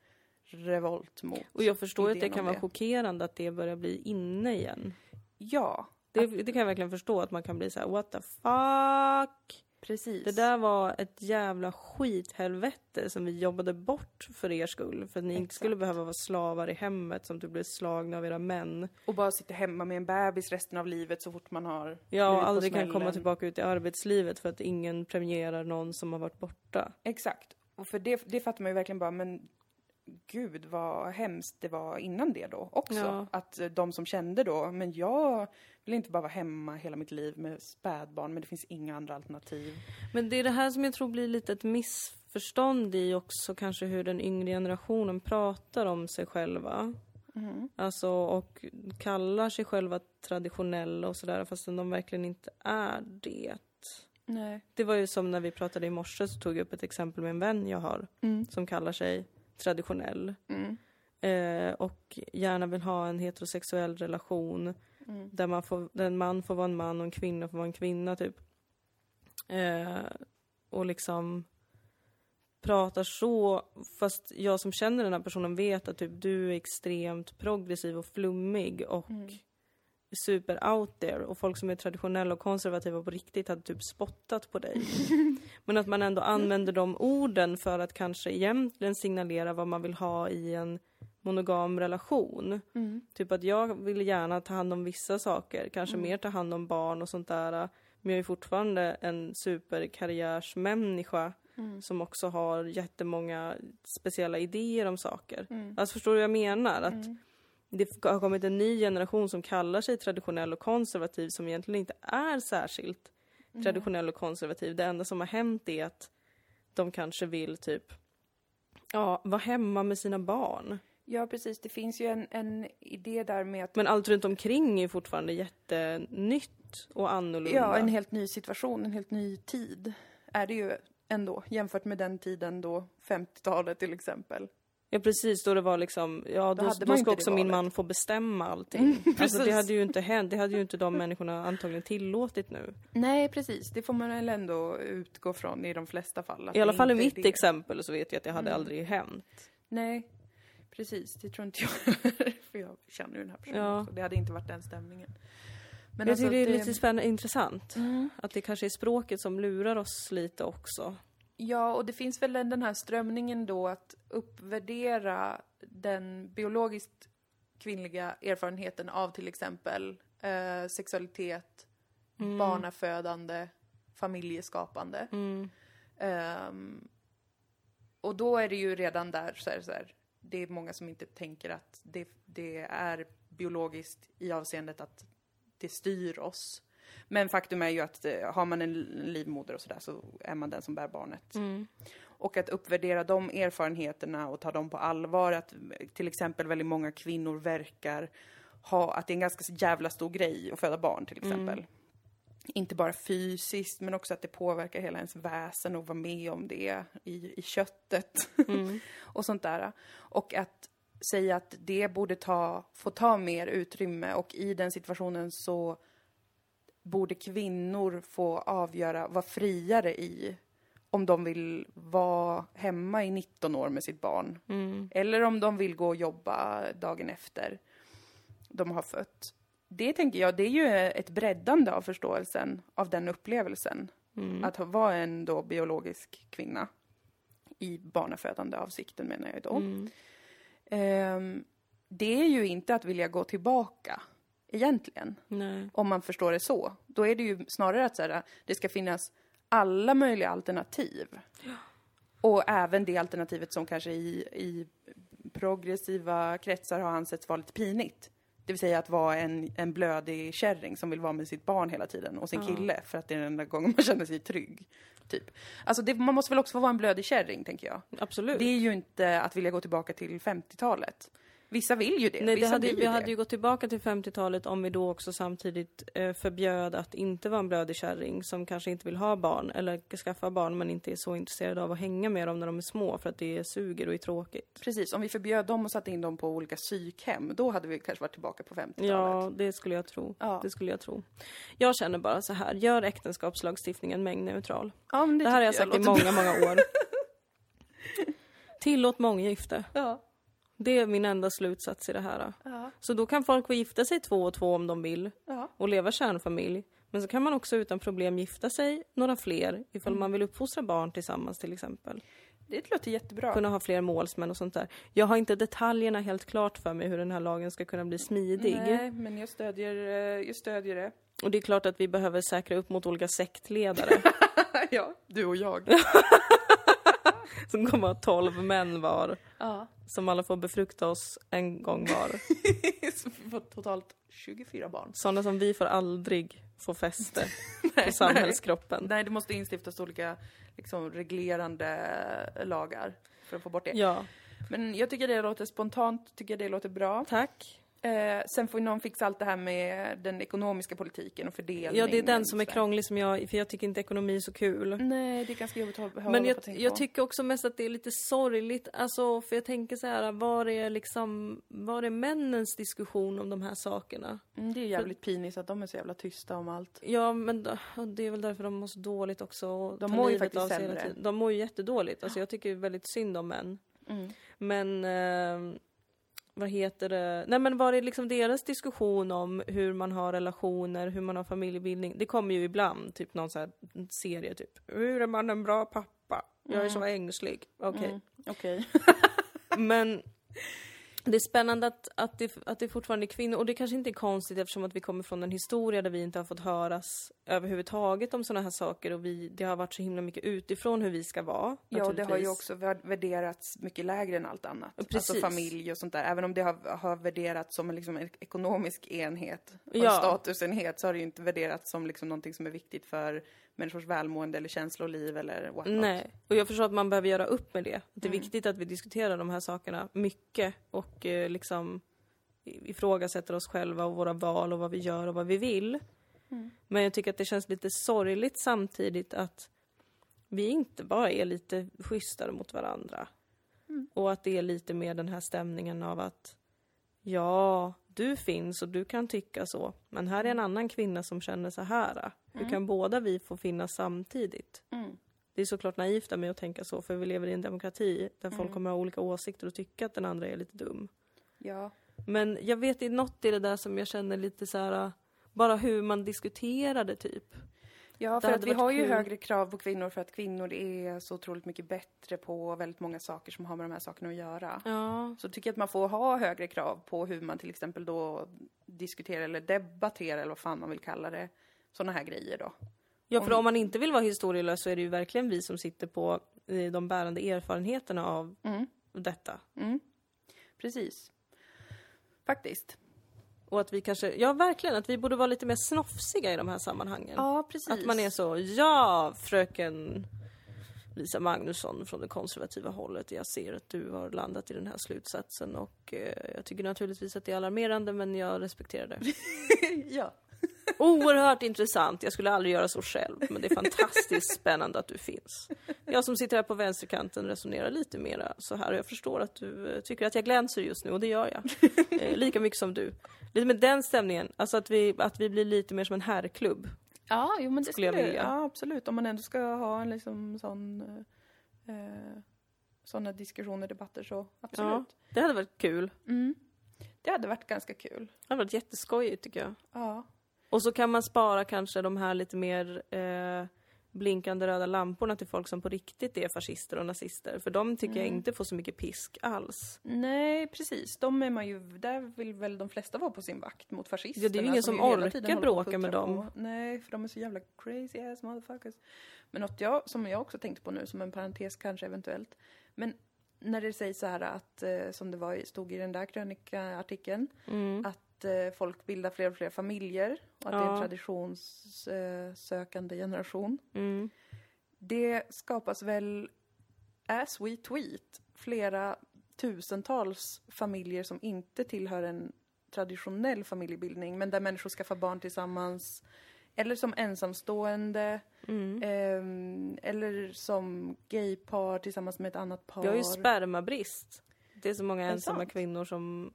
revolt mot. Och jag förstår att det kan vara det. chockerande att det börjar bli inne igen. Ja, Det, det kan jag verkligen förstå, att man kan bli så här: what the fuck? Precis. Det där var ett jävla skithelvete som vi jobbade bort för er skull. För att ni inte Exakt. skulle behöva vara slavar i hemmet som du blev slagna av era män. Och bara sitta hemma med en bebis resten av livet så fort man har Ja, och aldrig kan komma tillbaka ut i arbetslivet för att ingen premierar någon som har varit borta. Exakt. Och för det, det fattar man ju verkligen bara, men gud vad hemskt det var innan det då också. Ja. Att eh, de som kände då, men jag vill inte bara vara hemma hela mitt liv med spädbarn, men det finns inga andra alternativ. Men det är det här som jag tror blir lite ett missförstånd i också kanske hur den yngre generationen pratar om sig själva. Alltså och kallar sig själva traditionella och sådär fastän de verkligen inte är det. Nej. Det var ju som när vi pratade i morse så tog jag upp ett exempel med en vän jag har som kallar sig traditionell. Mm. Eh, och gärna vill ha en heterosexuell relation Mm. där, man får, där en man får vara en man och en kvinna får vara en kvinna typ. Eh, och liksom pratar så, fast jag som känner den här personen vet att typ du är extremt progressiv och flummig och super out there och folk som är traditionella och konservativa på riktigt hade typ spottat på dig. Men att man ändå använder de orden för att kanske egentligen signalera vad man vill ha i en monogam relation. Mm. Typ att jag vill gärna ta hand om vissa saker, kanske mer ta hand om barn och sånt där. Men jag är fortfarande en superkarriärsmänniska som också har jättemånga speciella idéer om saker. Alltså förstår du vad jag menar? Att det har kommit en ny generation som kallar sig traditionell och konservativ som egentligen inte är särskilt traditionell och konservativ. Det enda som har hänt är att de kanske vill typ ja, vara hemma med sina barn. Ja, precis. Det finns ju en, en idé där med att Men allt runt omkring är fortfarande jättenytt och annorlunda. Ja, en helt ny situation, en helt ny tid är det ju ändå jämfört med den tiden då, 50-talet till exempel. Ja precis, då det var liksom, ja då, då, man ska det också min man få bestämma allting. alltså det hade ju inte hänt, det hade ju inte de människorna antagligen tillåtit nu. Nej, precis. Det får man väl ändå utgå från i de flesta fall. I alla det fall i mitt det. Mm. exempel så vet jag att det hade aldrig hänt. Nej, precis. Det tror inte jag För jag känner ju den här personen Ja. också. Det hade inte varit den stämningen. Men jag alltså tycker det är att lite spännande, intressant. Mm. Att det kanske är språket som lurar oss lite också. Ja, och det finns väl den här strömningen då att uppvärdera den biologiskt kvinnliga erfarenheten av till exempel eh, sexualitet, barnafödande, familjeskapande. Mm. Ehm, och då är det ju redan där så här, så här, det är många som inte tänker att det, det är biologiskt i avseendet att det styr oss. Men faktum är ju att eh, har man en livmoder och sådär så är man den som bär barnet. Mm. Och att uppvärdera de erfarenheterna och ta dem på allvar. Att eh, till exempel väldigt många kvinnor verkar ha, att det är en ganska jävla stor grej att föda barn till exempel. Inte bara fysiskt men också att det påverkar hela ens väsen och vara med om det i, i köttet. och sånt där. Och att säga att det borde ta, få ta mer utrymme och i den situationen så borde kvinnor få avgöra, vara friare i om de vill vara hemma i 19 år med sitt barn. Eller om de vill gå och jobba dagen efter de har fött. Det tänker jag, det är ju ett breddande av förståelsen av den upplevelsen. Att ha- vara en då biologisk kvinna i barnafödande avsikten menar jag då. Ehm, det är ju inte att vilja gå tillbaka egentligen Nej. om man förstår det så. Då är det ju snarare att så här, det ska finnas alla möjliga alternativ. Och även det alternativet som kanske i, i progressiva kretsar har ansetts vara lite pinigt. Det vill säga att vara en, en blödig kärring som vill vara med sitt barn hela tiden och sin kille för att det är den enda gången man känner sig trygg. Typ. Alltså det, man måste väl också få vara en blödig kärring, tänker jag. Absolut. Det är ju inte att vilja gå tillbaka till 50-talet. Vissa vill ju det. Nej, det hade, vi ju hade det. ju gått tillbaka till 50-talet om vi då också samtidigt eh, förbjöd att inte vara en blödig kärring som kanske inte vill ha barn eller skaffa barn men inte är så intresserad av att hänga med dem när de är små för att det suger och är tråkigt. Precis, om vi förbjöd dem och satte in dem på olika psykhem, då hade vi kanske varit tillbaka på 50-talet. Ja, det skulle jag tro. Ja. Det skulle jag tro. Jag känner bara så här, gör äktenskapslagstiftningen mängdneutral. Ja, men Det, här har jag sagt i låter många, många år. Tillåt månggifte. Ja. Det är min enda slutsats i det här. Ja. Så då kan folk få gifta sig två och två om de vill Ja. och leva kärnfamilj. Men så kan man också utan problem gifta sig några fler ifall man vill uppfostra barn tillsammans till exempel. Det låter jättebra. Kunna ha fler målsmän och sånt där. Jag har inte detaljerna helt klart för mig hur den här lagen ska kunna bli smidig. Nej, men jag stödjer, eh, jag stödjer det. Och det är klart att vi behöver säkra upp mot olika sektledare ja, du och jag. som kommer ha 12 män var. ja. Som alla får befrukta oss en gång var. Så vi får totalt 24 barn. Sådana som vi får aldrig få fäste på samhällskroppen. Nej, det måste instiftas olika liksom, reglerande lagar för att få bort det. Ja, Men jag tycker det låter spontant, tycker det låter bra. tack. Eh, sen får ju någon fixa allt det här med den ekonomiska politiken och fördelningen. Ja, det är den som är sådär. krånglig som jag, för jag tycker inte ekonomi är så kul. Nej, det är ganska jobbigt att hålla Men på jag, att tänka jag på. tycker också mest att det är lite sorgligt, alltså för jag tänker så här, var är liksom, var är männens diskussion om de här sakerna? Mm, det är jävligt pinigt att de är så jävla tysta om allt. Ja, men det är väl därför de mår så dåligt också. De mår ju faktiskt sämre. De mår ju jättedåligt. Alltså jag tycker väldigt synd om män. Mm. Men eh, vad heter det? Nej men var är liksom deras diskussion om hur man har relationer, hur man har familjebildning? Det kommer ju ibland, typ någon sån här serie typ. Hur är man en bra pappa? Jag är så ängslig. Okej. Mm. Okej. Men det är spännande att, att, det, att det fortfarande är kvinnor och det kanske inte är konstigt eftersom att vi kommer från en historia där vi inte har fått höras överhuvudtaget om sådana här saker och vi, det har varit så himla mycket utifrån hur vi ska vara. Ja, och det har ju också vär- värderats mycket lägre än allt annat. Precis. Alltså familj och sånt där. Även om det har, har värderats som en liksom, ekonomisk enhet och Ja. statusenhet så har det ju inte värderats som liksom, någonting som är viktigt för människors välmående eller känsloliv eller what not. Nej, och jag förstår att man behöver göra upp med det. Det är viktigt att vi diskuterar de här sakerna mycket och eh, liksom ifrågasätter oss själva och våra val och vad vi gör och vad vi vill. Men jag tycker att det känns lite sorgligt samtidigt att vi inte bara är lite schysstare mot varandra. Och att det är lite mer den här stämningen av att ja, du finns och du kan tycka så, men här är en annan kvinna som känner så här. Hur kan båda vi få finnas samtidigt? Mm. Det är såklart naivt av mig att tänka så, för vi lever i en demokrati där folk kommer ha olika åsikter och tycka att den andra är lite dum. Ja. Men jag vet, är något i det där som jag känner lite så här, bara hur man diskuterar det typ. Ja, för att vi har ju kul. högre krav på kvinnor för att kvinnor är så otroligt mycket bättre på väldigt många saker som har med de här sakerna att göra. Ja, Så tycker jag att man får ha högre krav på hur man till exempel då diskuterar eller debatterar eller vad fan man vill kalla det. Sådana här grejer då. ja för om man inte vill vara historielös så är det ju verkligen vi som sitter på eh, de bärande erfarenheterna av Mm. detta. Mm. Precis. Faktiskt. Och att vi kanske, ja verkligen, att vi borde vara lite mer snofsiga i de här sammanhangen. Ja, precis. Att man är så, ja fröken Lisa Magnusson från det konservativa hållet. Jag ser att du har landat i den här slutsatsen och eh, jag tycker naturligtvis att det är alarmerande men jag respekterar det. ja. Oerhört intressant, jag skulle aldrig göra så själv men det är fantastiskt spännande att du finns. Jag som sitter här på vänsterkanten resonerar lite mera så här jag förstår att du eh, tycker att jag glänser just nu och det gör jag. Eh, lika mycket som du. Lite med den stämningen, alltså att vi, att vi blir lite mer som en herrklubb. Ja, jo, men det Skulle skulle jag vilja. Ja, absolut. Om man ändå ska ha en liksom sån... Eh, sådana diskussioner, debatter så absolut. Ja, det hade varit kul. Mm. Det hade varit ganska kul. Det hade varit jätteskojigt tycker jag. Ja. Och så kan man spara kanske de här lite mer eh, blinkande röda lamporna till folk som på riktigt är fascister och nazister. För de tycker jag Mm. inte får så mycket pisk alls. Nej, precis. De är man ju, där vill väl de flesta vara på sin vakt mot fascisterna. Ja, det är ju ingen som hela orkar bråka med dem. på. Nej, för de är så jävla crazy ass motherfuckers. Men något jag, som jag också tänkte på nu, som en parentes kanske eventuellt. Men när det sägs så här att, eh, som det var, stod i den där krönikaartikeln, Mm. att eh, folk bildar fler och fler familjer och att det är en Ja. traditionssökande generation. Mm. Det skapas väl, as we tweet, flera tusentals familjer som inte tillhör en traditionell familjebildning, men där människor skaffar barn tillsammans, eller som ensamstående, Mm. ehm, eller som gaypar tillsammans med ett annat par. Vi har ju spermabrist. Det är så många ensamma kvinnor som eh,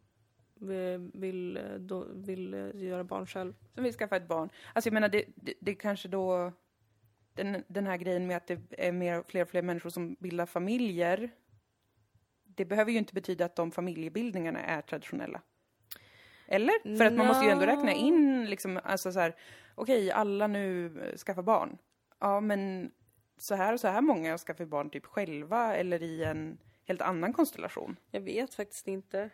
vill, eh, då, vill eh, göra barn själv. som vill skaffa ett barn. Alltså jag menar, det, det, det kanske då... Den, den här grejen med att det är mer, fler och fler människor som bildar familjer. Det behöver ju inte betyda att de familjebildningarna är traditionella. Eller? För att man måste ju ändå räkna in liksom, alltså så här, okej, alla nu eh, skaffar barn. Ja, men så här och så här många skaffar barn typ själva eller i en helt annan konstellation. Jag vet faktiskt inte.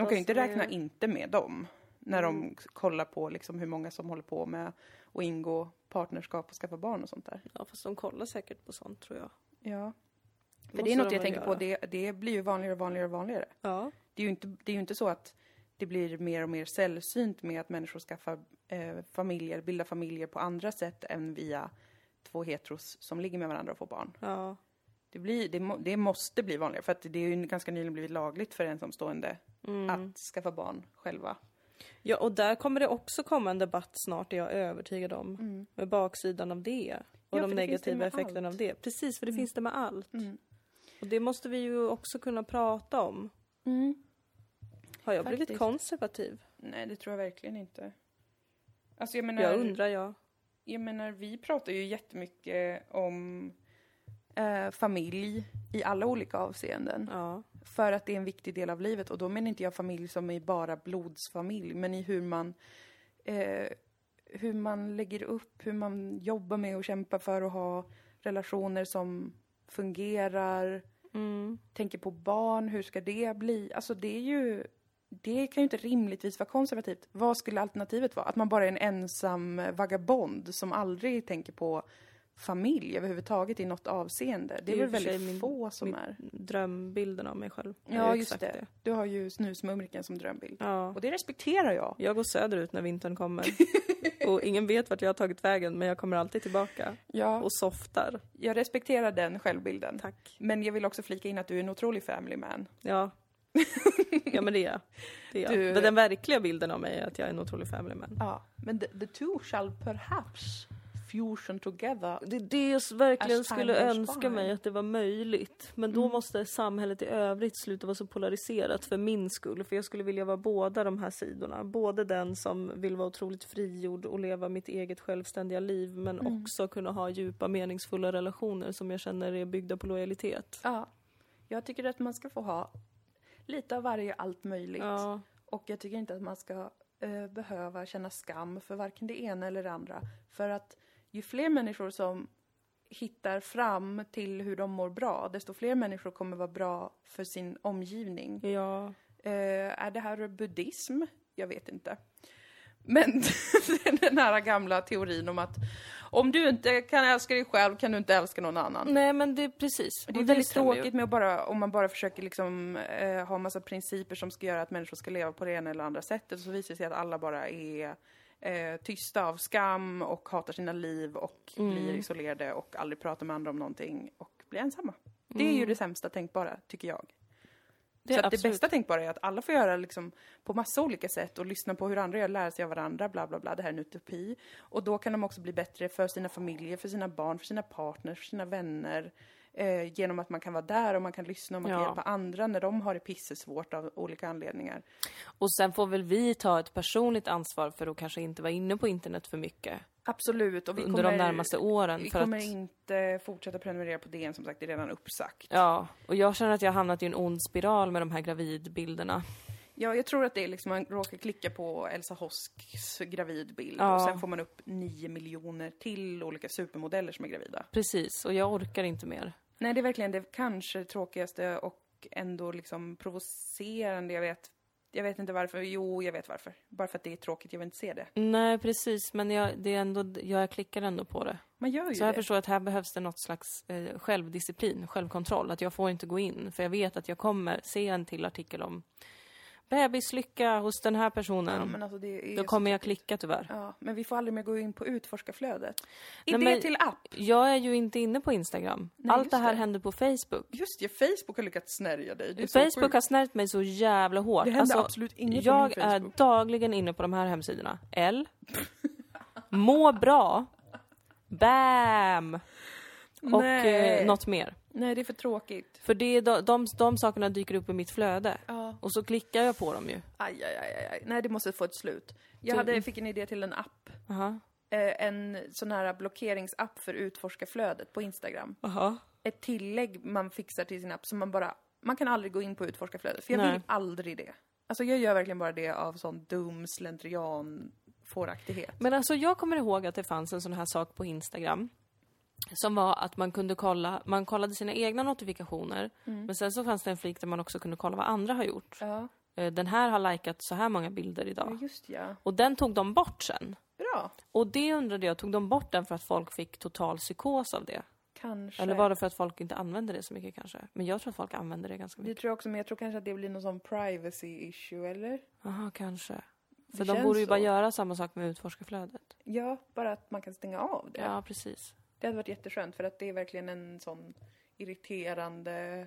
De kan ju inte som är- räkna inte med dem när Mm. de kollar på liksom hur många som håller på med att ingå partnerskap och skaffa barn och sånt där. Ja, fast de kollar säkert på sånt tror jag. Ja. För det är något jag tänker på, göra. det, det blir ju vanligare och vanligare och vanligare. Ja. Det är ju inte, det är inte så att det blir mer och mer sällsynt med att människor skaffar eh, familjer, bildar familjer på andra sätt än via två heteros som ligger med varandra och får barn. Ja. Det, blir, det, det måste bli vanligare för att det är ju ganska nyligen blivit lagligt för ensamstående Mm. att skaffa barn själva. ja, och där kommer det också komma en debatt snart, är jag övertygad om. Mm. Med baksidan av det. Och Ja, de negativa effekterna allt. av det. Precis, för det Mm. finns det med allt. Mm. Och det måste vi ju också kunna prata om. Mm. Har jag blivit Faktiskt. konservativ? Nej, det tror jag verkligen inte. Alltså jag menar, Jag undrar jag. jag menar, vi pratar ju jättemycket om eh, familj i alla olika avseenden. Ja. För att det är en viktig del av livet. Och då menar inte jag familj som är bara blodsfamilj, men i hur man eh, hur man lägger upp, hur man jobbar med och kämpar för att ha relationer som fungerar, Mm. tänker på barn, hur ska det bli? Alltså det är ju, det kan ju inte rimligtvis vara konservativt. Vad skulle alternativet vara? Att man bara är en ensam vagabond som aldrig tänker på familj överhuvudtaget i något avseende. Det är Det är väl väldigt min- få som är. Drömbilden av mig själv. Ja, ju just exakt det. Du har ju snusmumriken som drömbild. Ja. Och det respekterar jag. Jag går söderut när vintern kommer. och ingen vet vart jag har tagit vägen, men jag kommer alltid tillbaka. Ja, Och softar. jag respekterar den självbilden. Tack. Men jag vill också flika in att du är en otrolig family man. Ja. Ja, men det är jag. Det är jag. Du- den verkliga bilden av mig är att jag är en otrolig family man. Ja, men the, the two shall perhaps fusion together. Det är det jag verkligen As skulle önska mig att det var möjligt. Men då Mm. måste samhället i övrigt sluta vara så polariserat för min skull. För jag skulle vilja vara båda de här sidorna. Både den som vill vara otroligt frigjord och leva mitt eget självständiga liv. Men Mm. också kunna ha djupa meningsfulla relationer som jag känner är byggda på lojalitet. Ja, jag tycker att man ska få ha lite av varje, allt möjligt. Ja, Och jag tycker inte att man ska eh, behöva känna skam för varken det ena eller det andra. För att ju fler människor som hittar fram till hur de mår bra, desto fler människor kommer vara bra för sin omgivning. ja. Eh, är det här buddhism? Jag vet inte. Men den här gamla teorin om att om du inte kan älska dig själv kan du inte älska någon annan. Nej men det är precis. Det är Och väldigt tråkigt med att bara, om man bara försöker liksom, eh, ha massa principer som ska göra att människor ska leva på det ena eller andra sättet. Så visar det sig att alla bara är eh, tysta av skam och hatar sina liv och Mm. blir isolerade och aldrig pratar med andra om någonting och blir ensamma. Det är ju Mm. det sämsta tänkbara, tycker jag. Det så att det bästa tänkbara är att alla får göra liksom på massa olika sätt och lyssna på hur andra gör, lära sig av varandra, bla bla bla. Det här är en utopi. Och då kan de också bli bättre för sina familjer, för sina barn, för sina partners, för sina vänner. Eh, genom att man kan vara där och man kan lyssna och man kan Ja. hjälpa andra när de har det pissesvårt av olika anledningar. Och sen får väl vi ta ett personligt ansvar för att kanske inte vara inne på internet för mycket Absolut. Och vi under kommer, de närmaste åren. Vi för kommer att, inte fortsätta prenumerera på DN som sagt, det är redan uppsagt. Ja, och jag känner att jag har hamnat i en ond spiral med de här gravidbilderna. Ja, jag tror att det är liksom, man råkar klicka på Elsa Hosks gravidbild Ja. och sen får man upp nio miljoner till olika supermodeller som är gravida. Precis, och jag orkar inte mer. Nej, det är verkligen det kanske tråkigaste och ändå liksom provocerande. Jag vet, jag vet inte varför. Jo, jag vet varför. Bara för att det är tråkigt, jag vill inte se det. Nej, precis, men jag, det är ändå, jag klickar ändå på det. Man gör ju Så jag det. förstår att här behövs det något slags eh, självdisciplin, självkontroll. Att jag får inte gå in, för jag vet att jag kommer se en till artikel om bebislycka hos den här personen. Ja, alltså är Då kommer jag klicka tyvärr. Ja, men vi får aldrig mer gå in på utforskarflödet. Nej, Idé men- till app. Jag är ju inte inne på Instagram. Nej, Allt det här det. händer på Facebook. Just det, Facebook har lyckats snärja dig. Är Facebook har snärjt mig så jävla hårt. Det händer Alltså, absolut inget på jag min är Facebook. dagligen inne på de här hemsidorna. L. Må bra. Bam! Och Nej. eh, något mer. Nej, det är för tråkigt. För det är de, de, de sakerna dyker upp i mitt flöde. Ja. Och så klickar jag på dem ju. Aj, aj, aj, aj. Nej, det måste få ett slut. Jag hade, fick en idé till en app. Aha. Eh, en sån här blockeringsapp för utforskarflödet på Instagram. Aha. Ett tillägg man fixar till sin app som man bara... Man kan aldrig gå in på utforskarflödet, för jag Nej. vill aldrig det. Alltså jag gör verkligen bara det av sån dum slentrian fåraktighet. Men alltså jag kommer ihåg att det fanns en sån här sak på Instagram. Som var att man kunde kolla, man kollade sina egna notifikationer. Men sen så fanns det en flik där man också kunde kolla vad andra har gjort. Ja, Eh, Den här har likat så här många bilder ja idag. just ja. Och den tog de bort sen. Bra. Och det undrade jag, tog de bort den för att folk fick total psykos av det? Kanske. Eller var det för att folk inte använde det så mycket kanske? Men jag tror att folk använder det ganska Det mycket. tror jag också, men jag tror kanske att det blir någon sån privacy issue, eller? Jaha, kanske. Det För de känns borde ju så. bara göra samma sak med utforskarflödet. Ja, bara att man kan stänga av det. Ja, precis. Det hade varit jätteskönt, för att det är verkligen en sån irriterande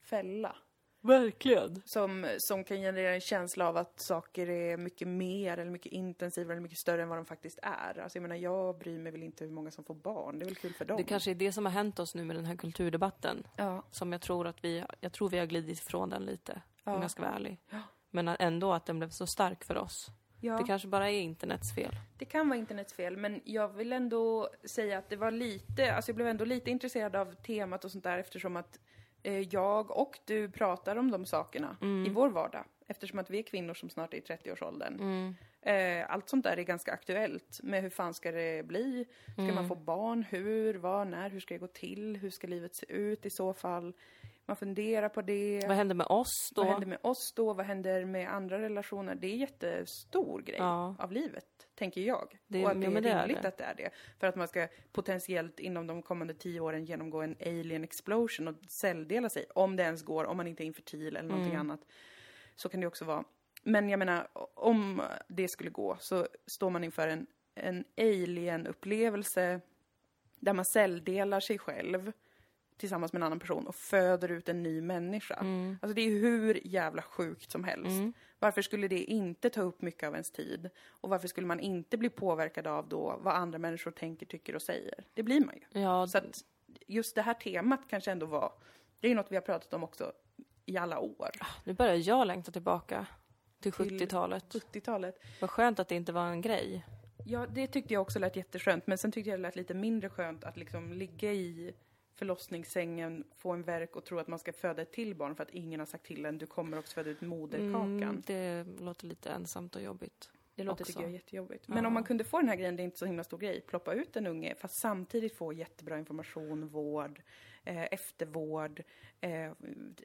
fälla. Verkligen. Som, som kan generera en känsla av att saker är mycket mer eller mycket intensivare eller mycket större än vad de faktiskt är. Alltså jag menar, jag bryr mig väl inte hur många som får barn. Det är väl kul för dem. Det kanske är det som har hänt oss nu med den här kulturdebatten. Ja. Som jag tror att vi, jag tror vi har glidit ifrån den lite. Om Ja. jag ska vara ärlig. Ja. Men ändå att den blev så stark för oss. Ja. Det kanske bara är internets fel. Det kan vara internets fel, men jag vill ändå säga att det var lite, alltså jag blev ändå lite intresserad av temat och sånt där eftersom att eh, jag och du pratar om de sakerna i vår vardag. Eftersom att vi är kvinnor som snart är i 30-årsåldern. Eh, allt sånt där är ganska aktuellt med hur fan ska det bli? Ska man få barn? Hur? Var? När? Hur ska det gå till? Hur ska livet se ut i så fall? Man funderar på det. Vad hände med oss då? Vad händer med oss då? Vad händer med andra relationer? Det är en jättestor grej Ja. av livet, tänker jag. Det- och att det är det är rimligt det. att det är det. För att man ska potentiellt inom de kommande tio åren genomgå en alien explosion och celldela sig. Om det ens går, om man inte är infertil eller någonting Mm. annat. Så kan det också vara. Men jag menar, om det skulle gå så står man inför en, en alien-upplevelse där man celldelar sig själv tillsammans med en annan person och föder ut en ny människa. Alltså det är hur jävla sjukt som helst. Varför skulle det inte ta upp mycket av ens tid? Och varför skulle man inte bli påverkad av då vad andra människor tänker, tycker och säger? Det blir man ju. Ja, Så att just det här temat kanske ändå var, det är något vi har pratat om också i alla år. nu börjar jag längta tillbaka till Till 70-talet. 70-talet. Vad skönt att det inte var en grej. Ja, det tyckte jag också lät jätteskönt, men sen tyckte jag det lät lite mindre skönt att liksom ligga i förlossningssängen, få en verk och tro att man ska föda ett till barn för att ingen har sagt till en, du kommer också föda ut moderkakan. Mm, det låter lite ensamt och jobbigt. Det låter också. tycker jag jättejobbigt. Men Ja. om man kunde få den här grejen, det är inte så himla stor grej, ploppa ut en unge fast samtidigt få jättebra information, vård, eh, eftervård, eh,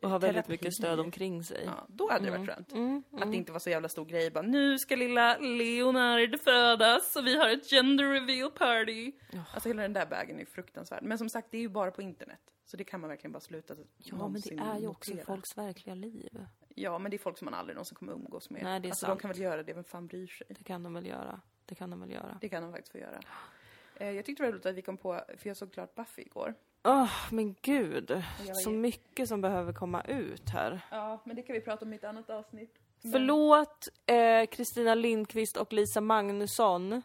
Och ha väldigt mycket stöd omkring sig. Ja, då hade det varit skönt. Mm, Att det inte var så jävla stor grej, bara nu ska lilla Leonard födas och vi har ett gender reveal party. Alltså hela den där vägen är fruktansvärd. Men som sagt, det är ju bara på internet. Så det kan man verkligen bara sluta Ja, men det är ju också notera. folks verkliga liv. Ja, men det är folk som man aldrig någonsin kommer umgås med. Nej, det är alltså sant. de kan väl göra det, vem fan bryr sig? Det kan de väl göra. Det kan de väl göra. Det kan de faktiskt få göra. Eh, jag tyckte det var roligt att vi kom på, för jag såg klart Buffy igår. Åh, men gud. var Så mycket som behöver komma ut här. Ja, men det kan vi prata om i ett annat avsnitt. Men- Förlåt eh, Kristina Lindqvist och Lisa Magnusson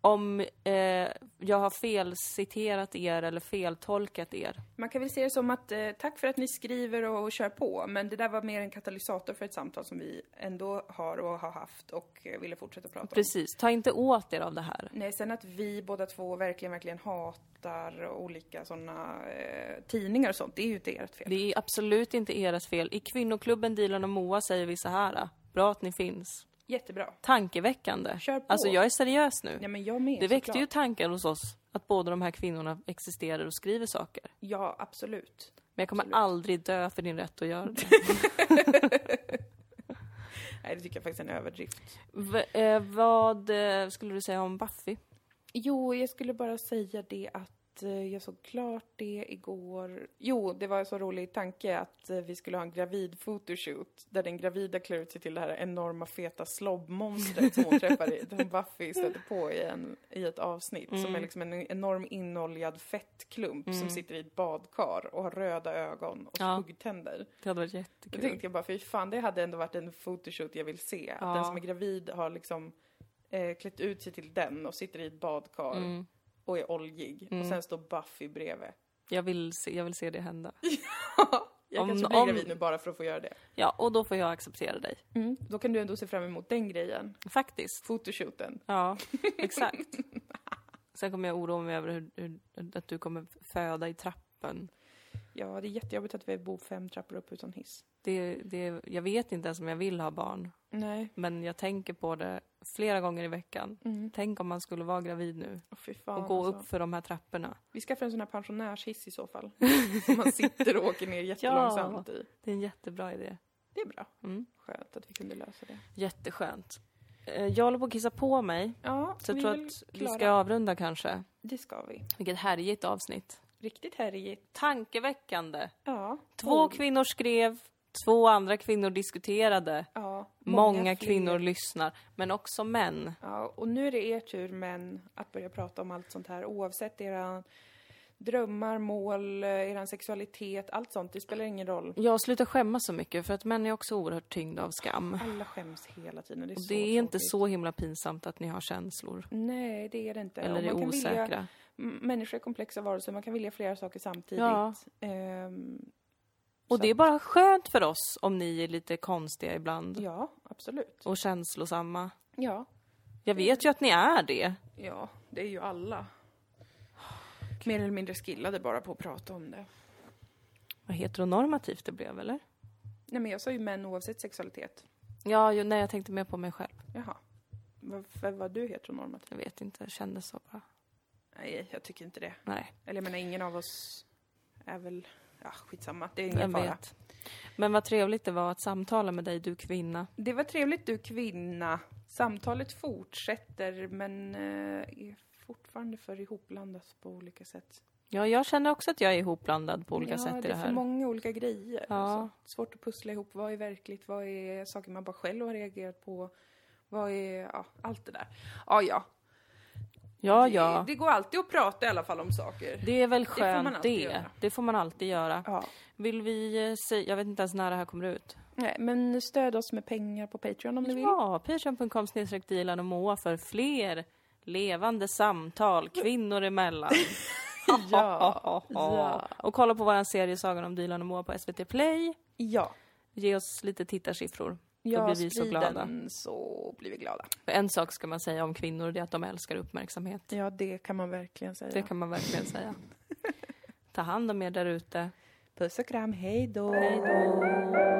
om eh, jag har felciterat er eller feltolkat er. Man kan väl se det som att eh, tack för att ni skriver och, och kör på, men det där var mer en katalysator för ett samtal som vi ändå har och har haft och eh, ville fortsätta prata om. Precis, ta inte åt er av det här. Nej, sen att vi båda två verkligen, verkligen hatar olika sådana eh, tidningar och sånt, det är ju inte ert fel. Det är absolut inte ert fel. I kvinnokklubben Dilan och Moa säger vi så här. Bra att ni finns. Jättebra. Tankeväckande. Kör på. Alltså jag är seriös nu. Ja, men jag med, det väckte såklart. ju tankar hos oss att båda de här kvinnorna existerar och skriver saker. Ja, absolut. Men jag kommer Absolut. aldrig dö för din rätt att göra det. Nej, det tycker jag faktiskt är en överdrift. v- eh, vad eh, skulle du säga om Buffy? Jo, jag skulle bara säga det att jag såg klart det igår. Jo, det var en så rolig tanke att eh, vi skulle ha en gravid photoshoot där den gravida klär ut sig till det här enorma feta slobbmonstret som hon träffar i, som Buffy stöter på i, en, i ett avsnitt. Som är liksom en enorm inoljad fettklump som sitter i ett badkar och har röda ögon och Ja. huggtänder. Det hade varit Då jättekul. tänkte jag bara, fy fan, det hade ändå varit en photoshoot jag vill se. Att Ja. den som är gravid har liksom eh, klätt ut sig till den och sitter i ett badkar Mm. Och är oljig. Och sen står Buffy bredvid. Jag vill, se, jag vill se det hända. jag Om- kanske blir om- gravid nu bara för att få göra det. Ja, och då får jag acceptera dig. Då kan du ändå se fram emot den grejen. Faktiskt. Photoshooten. Ja, exakt. Sen kommer jag oroa mig över hur, hur, att du kommer föda i trappen. Ja, det är jättejobbigt att vi bor fem trappor upp utan hiss. Det, det, jag vet inte ens om jag vill ha barn. Nej. Men jag tänker på det flera gånger i veckan. Tänk om man skulle vara gravid nu fy fan och gå alltså. upp för de här trapporna. Vi skaffar en sån här pensionärshiss i så fall. som man sitter och åker ner jättelångsamt i. Det är en jättebra idé. Det är bra. Mm. Skönt att vi kunde lösa det. Jätteskönt. Eh, Jag håller på att kissa på mig, Ja, så jag tror att vi ska avrunda kanske. Det ska vi. Vilket härligt avsnitt. Riktigt härligt. Tankeväckande. Ja. Två kvinnor skrev, två andra kvinnor diskuterade. Ja, Många, fler. kvinnor lyssnar, men också män. Ja, och nu är det er tur män att börja prata om allt sånt här oavsett era drömmar, mål, eh, eran sexualitet, allt sånt. Det spelar ingen roll. Jag slutar skämmas så mycket för att män är också oerhört tyngda av skam. Alla skäms hela tiden. Det är, Och det är inte så himla pinsamt att ni har känslor. Nej, det är det inte. Eller är osäkra. Vilja, människor är komplexa varelser, man kan vilja flera saker samtidigt. Ja. Ehm, Och så det är bara skönt för oss om ni är lite konstiga ibland. Ja, absolut. Och känslosamma. Ja. Jag vet ju att ni är det. Ja, det är ju alla. Mer eller mindre skillade bara på att prata om det. Vad heteronormativt det blev, eller? Nej, men jag sa ju män oavsett sexualitet. Ja, ju, nej, jag tänkte mer på mig själv. Jaha. Varför var du heteronormativ? Jag vet inte, det kändes så bara. Nej, jag tycker inte det. Nej, Eller jag menar, ingen av oss är väl... Ja, skitsamma. Det är ingen fara. Men vad trevligt det var att samtala med dig, du kvinna. Det var trevligt du kvinna. Samtalet fortsätter men eh, är fortfarande för ihopblandat på olika sätt. Ja, jag känner också att jag är ihopblandad på olika ja, sätt i det det är för här. många olika grejer. Ja. Alltså. Svårt att pussla ihop. Vad är verkligt? Vad är saker man bara själv har reagerat på? Vad är... Ja, allt det där. Ja, ja. Ja, ja. Det, det går alltid att prata i alla fall om saker. Det är väl får skönt det. göra. Det får man alltid göra. Ja. Vill vi eh, säga, jag vet inte ens när det här kommer ut. Nej, men stöd oss med pengar på Patreon om ni vill. Ja, patreon.com snedstreck Dilan och Moa för fler levande samtal kvinnor emellan. Ja. Ja. Och kolla på vår serie Sagan om Dilan och Moa på SVT Play. Ja. Ge oss lite tittarsiffror. Ja, blir vi så glada. så blir vi glada. För en sak ska man säga om kvinnor, det är att de älskar uppmärksamhet. Ja, det kan man verkligen säga. Det kan man verkligen säga. Ta hand om er där ute. Puss och kram, hej då! Hej då!